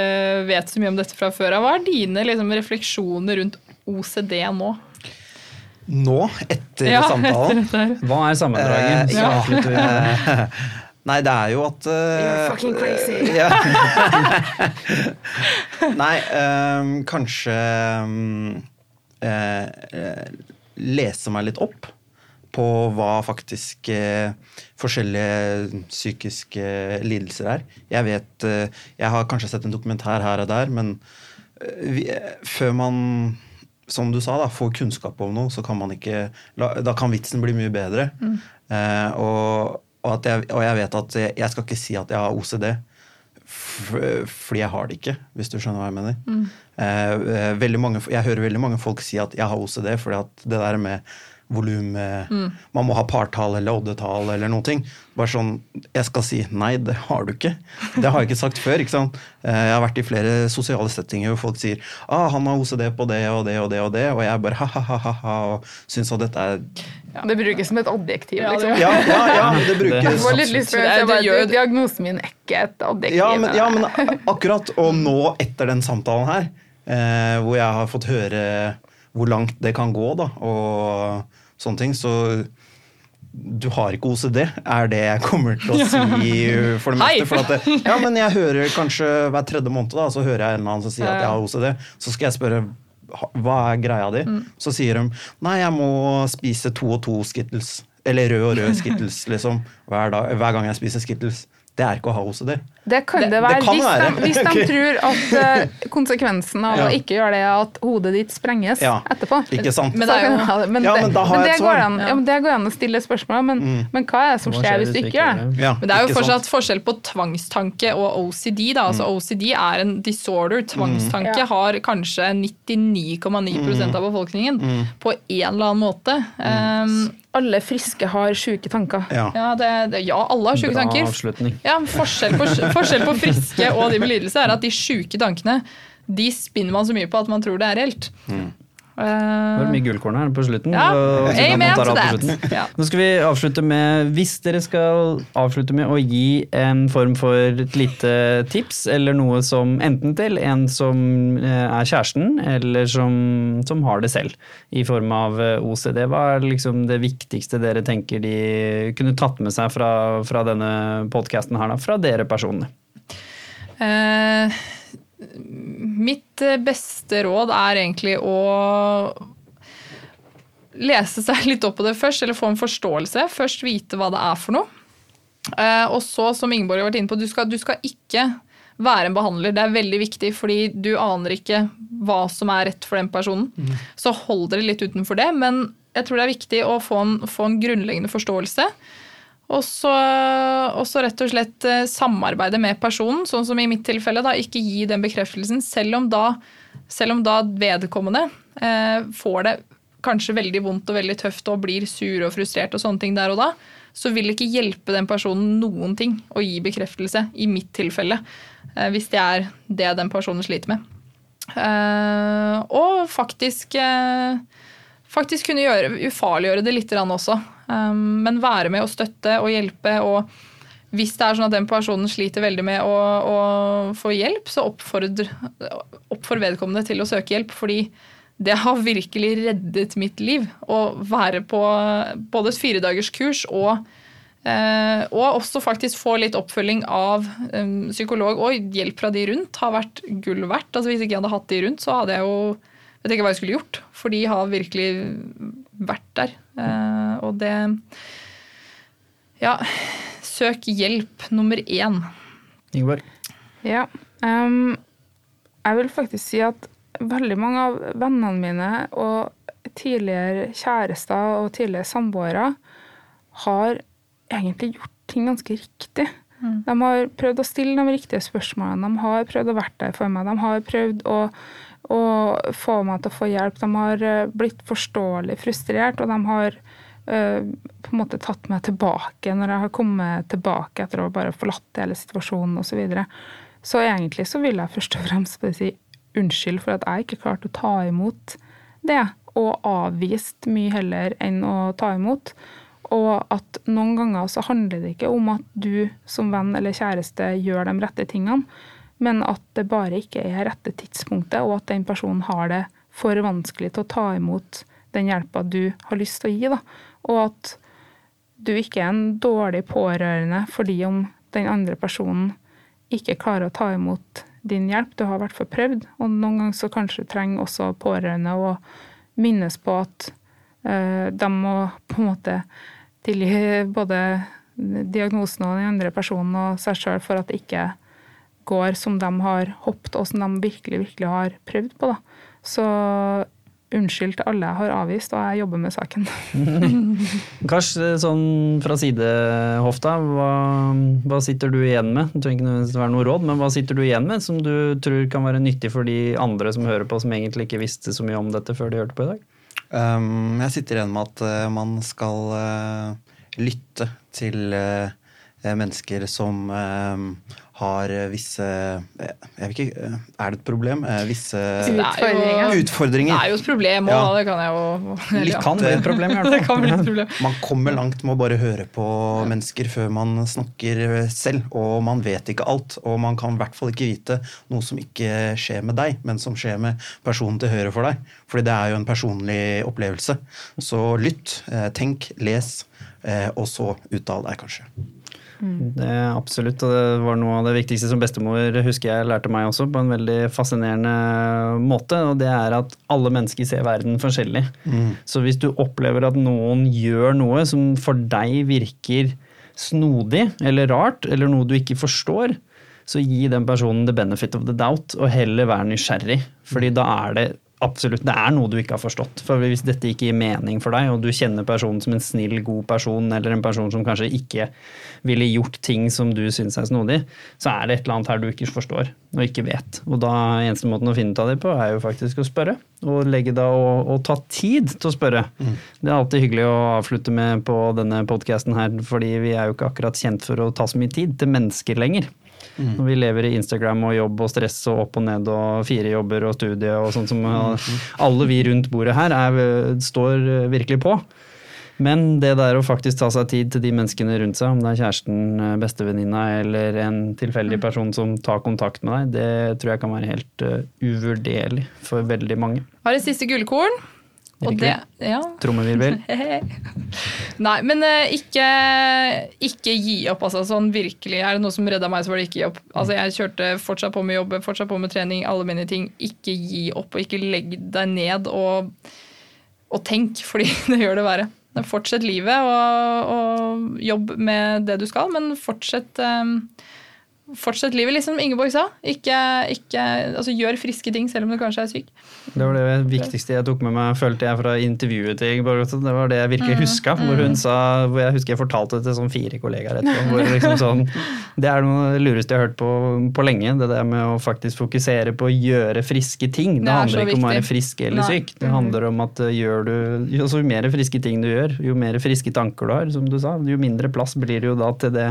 vet så mye om dette fra før av. Hva er dine liksom, refleksjoner rundt OCD nå?
Nå, etter
Ja,
samtalen
etter.
Hva er sammendraget?
Eh, ja. (laughs) Nei, det er jo at uh,
You're fucking crazy. (laughs)
Ja. (laughs) Nei, um, kanskje um, eh, lese meg litt opp på hva faktisk eh, forskjellige psykiske lidelser er. Jeg vet eh, Jeg har kanskje sett en dokumentar her og der, men eh, vi, før man som du sa, da, får kunnskap om noe, så kan man ikke Da kan vitsen bli mye bedre. Eh, og, og, at jeg, og jeg vet at jeg, jeg skal ikke si at jeg har OCD. Fordi jeg har det ikke, hvis du skjønner hva jeg mener. Mm. eh, mange, jeg hører veldig mange folk si at jeg har OCD, fordi at det der med volum Man må ha partall eller oddetall eller noe. Bare sånn Jeg skal si nei, det har du ikke. Det har jeg ikke sagt før. ikke sant? Eh, Jeg har vært i flere sosiale settinger hvor folk sier ah, han har OCD på det og det og det, og det, og jeg bare ha-ha-ha og syns at dette er
Det brukes som et adjektiv,
Ja, det
liksom.
Ja, ja, ja, det brukes
får litt lyst
Det- det
bare, Diagnosen min er ikke et adjektiv.
Ja, men, ja, men akkurat. Og nå, etter den samtalen her, eh, hvor jeg har fått høre hvor langt det kan gå, da, og sånne ting, så du har ikke OCD, er det jeg kommer til å (laughs) si for det meste. For at det, ja, men jeg hører kanskje hver tredje måned, da, så hører jeg en eller annen som sier at jeg har OCD. Så skal jeg spørre hva er greia di? Så sier de nei, jeg må spise to og to Skittles. Eller rød og rød Skittles, liksom. Hver, dag, hver gang jeg spiser Skittles. Det er ikke å ha OCD.
Det kan det,
Det-
være,
det kan
hvis,
være.
De, hvis de (laughs) tror at eh, konsekvensen av
Ja.
å ikke gjøre det er at hodet ditt sprenges
Ja,
etterpå.
Ikke sant?
Men det jo-
jeg ha det. men,
Ja, men da har
men
jeg et
går
svar.
an, ja, men det går an å stille spørsmål, men, men hva er det som skjer hvis du ikke gjør det?
Ja,
Men det er jo
ikke
fortsatt
sant?
forskjell på tvangstanke og OCD. Da. Altså OCD er en disorder. Tvangstanke
mm.
har kanskje 99,9 av befolkningen på en eller annen måte. Um,
Alle friske har sjuke tanker.
Ja.
ja, det, det, ja, alle har sjuke tanker.
avslutning.
Ja, men forskjell på, forskjell på friske og de med lidelse er at de sjuke tankene de spinner man så mye på at man tror det er reelt.
Det
Uh,
var mye gullkorn her på slutten.
Ja, amen to that. Ja.
Nå skal vi avslutte med Hvis dere skal avslutte med å gi en form for et lite tips, eller noe som enten til en som eh, er kjæresten, eller som, som har det selv, i form av eh, OCD, hva er liksom det viktigste dere tenker de kunne tatt med seg fra, fra denne podkasten her, da? Fra dere?
Eh, mitt eh, beste råd er egentlig å lese seg (laughs) litt opp på det først, eller få en forståelse. Først vite hva det er for noe. Eh, og så, som Ingeborg har vært inne på, du skal, du skal ikke være en behandler. Det er veldig viktig, fordi du aner ikke hva som er rett for den personen. Så hold dere litt utenfor det. Men jeg tror det er viktig å få en, få en grunnleggende forståelse. Og så, og så rett og slett eh, samarbeide med personen, sånn som i mitt tilfelle. da, Ikke gi den bekreftelsen, selv om da, selv om da vedkommende eh, får det kanskje veldig vondt og veldig tøft og blir sur og frustrert og sånne ting der og da, så vil det ikke hjelpe den personen noen ting å gi bekreftelse, i mitt tilfelle. eh, Hvis det er det den personen sliter med. Eh, og faktisk eh, faktisk kunne gjøre, ufarliggjøre det litt også. Um, men være med og støtte og hjelpe. Og hvis det er sånn at den personen sliter veldig med å, å få hjelp, så oppfordr, oppfordr vedkommende til å søke hjelp. Fordi det har virkelig reddet mitt liv å være på både et firedagerskurs og Eh, og også faktisk få litt oppfølging av eh, psykolog og hjelp fra de rundt har vært gull verdt. Altså Hvis ikke jeg hadde hatt de rundt, så hadde jeg jo vet ikke hva jeg skulle gjort. For de har virkelig vært der. Eh, og det Ja, søk hjelp nummer én.
Ingeborg?
Ja. Um, jeg vil faktisk si at veldig mange av vennene mine og tidligere kjærester og tidligere samboere har egentlig gjort ting ganske riktig. De har prøvd å stille de riktige spørsmålene, de har prøvd å være der for meg. De har prøvd å, å få meg til å få hjelp. De har eh, blitt forståelig frustrert, og de har eh, på en måte tatt meg tilbake når jeg har kommet tilbake etter å bare forlatt hele situasjonen osv. Så, videre. så egentlig så vil jeg først og fremst si unnskyld for at jeg ikke klarte å ta imot det, og avvist mye heller enn å ta imot. Og at noen ganger så handler det ikke om at du som venn eller kjæreste gjør de rette tingene, men at det bare ikke er rette tidspunktet, og at den personen har det for vanskelig til å ta imot den hjelpa du har lyst til å gi. Da. Og at du ikke er en dårlig pårørende fordi om den andre personen ikke klarer å ta imot din hjelp. Du har i hvert fall prøvd, og noen ganger så kanskje trenger også pårørende å minnes på at eh, de må på en måte tilgi både diagnosen og den andre personen og seg sjøl for at det ikke går som de har hoppet, og som de virkelig, virkelig har prøvd på. Da. Så unnskyld til alle jeg har avvist, og jeg jobber med saken. (laughs)
Kars, sånn fra sidehofta, hva, hva sitter du igjen med? Det trenger ikke nødvendigvis være noe råd, men hva sitter du igjen med som du tror kan være nyttig for de andre som hører på, som egentlig ikke visste så mye om dette før de hørte på i dag?
Um, jeg sitter igjen med at uh, man skal uh, lytte til uh, mennesker som har visse Jeg vet ikke, er det et problem? Visse
utfordringer.
utfordringer.
Det er jo et problem òg, ja. det kan jeg jo
Litt (laughs) kan bli et problem, i hvert (laughs)
fall.
Man kommer langt med å bare høre på mennesker før man snakker selv, og man vet ikke alt. Og man kan i hvert fall ikke vite noe som ikke skjer med deg, men som skjer med personen til høyre for deg. Fordi det er jo en personlig opplevelse. Så lytt, tenk, les, og så uttal deg, kanskje.
Det er absolutt, og det var noe av det viktigste som bestemor husker jeg lærte meg også, på en veldig fascinerende måte. Og det er at alle mennesker ser verden forskjellig. Mm. Så hvis du opplever at noen gjør noe som for deg virker snodig eller rart, eller noe du ikke forstår, så gi den personen the benefit of the doubt, og heller være nysgjerrig. Fordi da er det Absolutt. Det er noe du ikke har forstått. For Hvis dette ikke gir mening for deg, og du kjenner personen som en snill, god person, eller en person som kanskje ikke ville gjort ting som du syns er snodig, så er det et eller annet her du ikke forstår og ikke vet. Og da eneste måten å finne ut av det på, er jo faktisk å spørre. Og legge da og, og ta tid til å spørre. Mm. Det er alltid hyggelig å avslutte med på denne podkasten her, fordi vi er jo ikke akkurat kjent for å ta så mye tid til mennesker lenger. Mm. Når vi lever i Instagram og jobb og stress og opp og ned og fire jobber og studie og sånn som mm. (laughs) alle vi rundt bordet her er, står virkelig på. Men det der å faktisk ta seg tid til de menneskene rundt seg, om det er kjæresten, bestevenninna eller en tilfeldig mm. person som tar kontakt med deg, det tror jeg kan være helt uh, uvurderlig for veldig mange.
Hva er det siste gullkorn. Og det, ja.
Trommevirvel. (laughs)
Nei, men uh, ikke, ikke, gi opp, altså. Sånn virkelig. Er det noe som redda meg, så var det ikke gi opp. Altså, jeg kjørte fortsatt på med jobb, fortsatt på med trening, alle mine ting. Ikke gi opp, og ikke legg deg ned og, og tenk, (laughs) fordi det gjør det verre. Fortsett livet og, og jobb med det du skal, men fortsett um, Fortsett livet, liksom Ingeborg sa. Ikke, ikke, altså, gjør friske ting selv om du kanskje er syk.
Det var det viktigste jeg tok med meg, følte jeg, fra intervjuet til Ingeborg. Det var det jeg virkelig mm. huska. Hvor hun mm. sa, hvor jeg husker jeg fortalte det til sånn fire kollegaer etterpå. Liksom sånn, (laughs) det er noe lureste jeg har hørt på på lenge. Det der med å faktisk fokusere på å gjøre friske ting. Det, det handler ikke om å være frisk eller Nei. syk. Det handler om at gjør du, altså, jo mer friske ting du gjør, jo mer friske tanker du har, som du sa, jo mindre plass blir det jo da til det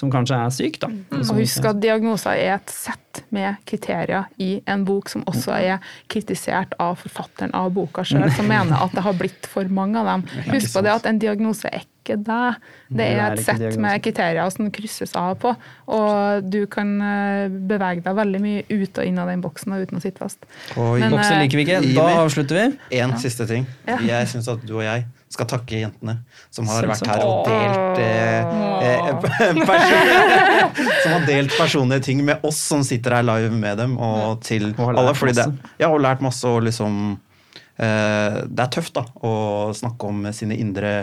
som kanskje er syk. Da.
Mm. Og husk at diagnoser er et sett med kriterier i en bok som også er kritisert av forfatteren av boka sjøl, som mener at det har blitt for mange av dem. Husk på det at en diagnose er ikke deg. Det er et sett med kriterier som krysses av på. Og du kan eh, bevege deg veldig mye ut og inn av den boksen og uten å sitte fast.
Oi, Men, boksen eh, liker vi ikke. Da avslutter vi.
En ja. siste ting. Jeg syns at du og jeg skal takke jentene som har vært her og delt eh, eh, (laughs) Som har delt personlige ting med oss som sitter her live med dem, og til og alle. Fordi det, ja, og lært masse og liksom eh, Det er tøft da, å snakke om sine indre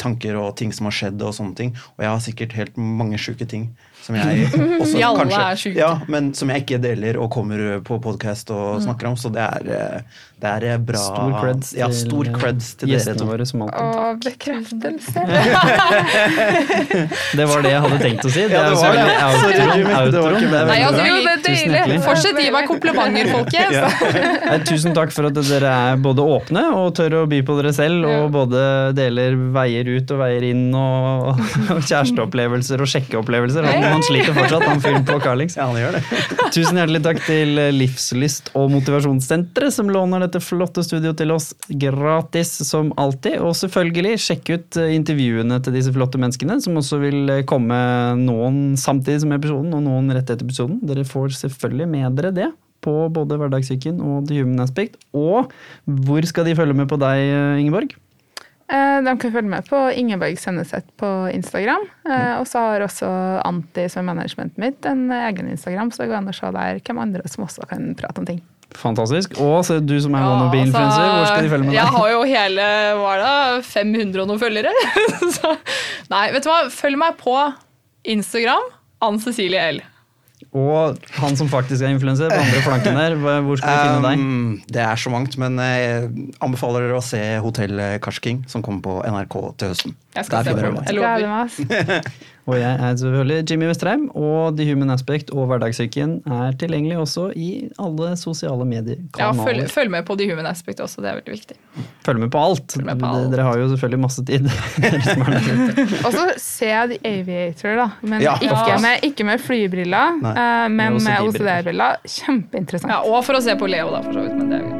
tanker og ting som har skjedd og sånne ting. Og jeg har sikkert helt mange sjuke ting som jeg (laughs) også
Vi alle
kanskje,
er syke.
Ja, men som jeg ikke deler og kommer på podkast og mm. snakker om. Så det er, det er eh, bra
Stor creds
ja, stor creds til
gjestene våre som
alltid. Å, bekreftelse! (laughs)
det var det jeg hadde tenkt å si.
Det ja, det var det. Outroen,
outro. Det
Nei, altså, jo, det er deilig. Fortsett å gi meg komplimenter, folkens.
ja. Tusen takk for at dere er både åpne og tør å by på dere selv, og både deler veier ut og veier inn, og, (laughs) og kjæresteopplevelser og sjekkeopplevelser. Han sliter fortsatt, han fyren på Carlings.
Ja, han gjør det.
Tusen hjertelig takk til Livslyst og Motivasjonssenteret, som låner dette flotte studioet til oss gratis som alltid. Og selvfølgelig, sjekk ut intervjuene til disse flotte menneskene, som også vil komme noen samtidig som episoden, og noen rett etter episoden. Dere får selvfølgelig med dere det på både Hverdagssyken og The Human Aspect. Og hvor skal de følge med på deg, Ingeborg?
Eh, de kan følge med på Ingeborg Senneset på Instagram. Eh, og så har også Anti, som er managementet mitt, en egen Instagram, så det går an å se der hvem andre som også kan prate om ting.
Fantastisk. Og så du som er ja, wannabe-influencer, altså, hvor skal de følge med deg?
Jeg har jo hele hva er det, 500 og noen følgere. (laughs) så, nei, vet du hva, følg meg på Instagram. Ann Cecilie L.
Og han som faktisk er influenser på andre flanken der, hvor skal vi finne deg? Um,
det er så mangt, men jeg anbefaler dere å se Hotell Karsking, som kommer på NRK til høsten.
Jeg skal
Der
se på det. Jeg lover. (laughs)
Og jeg er selvfølgelig Jimmy Westreim, og The Human Aspect og Hverdagssyken er tilgjengelig også i alle sosiale
Ja, følg, følg med på The human aspect også, det er veldig viktig.
Følg med på alt.
Med på alt.
Dere har jo selvfølgelig masse tid. (laughs) (laughs)
Og så ser jeg The Aviator, da. Men
Ja,
ikke, med, ikke med flybriller,
Nei.
eh, men Med
OCD-briller.
OCD-briller. Kjempeinteressant.
Ja, og for å se på Leo, da, for så vidt. Men det er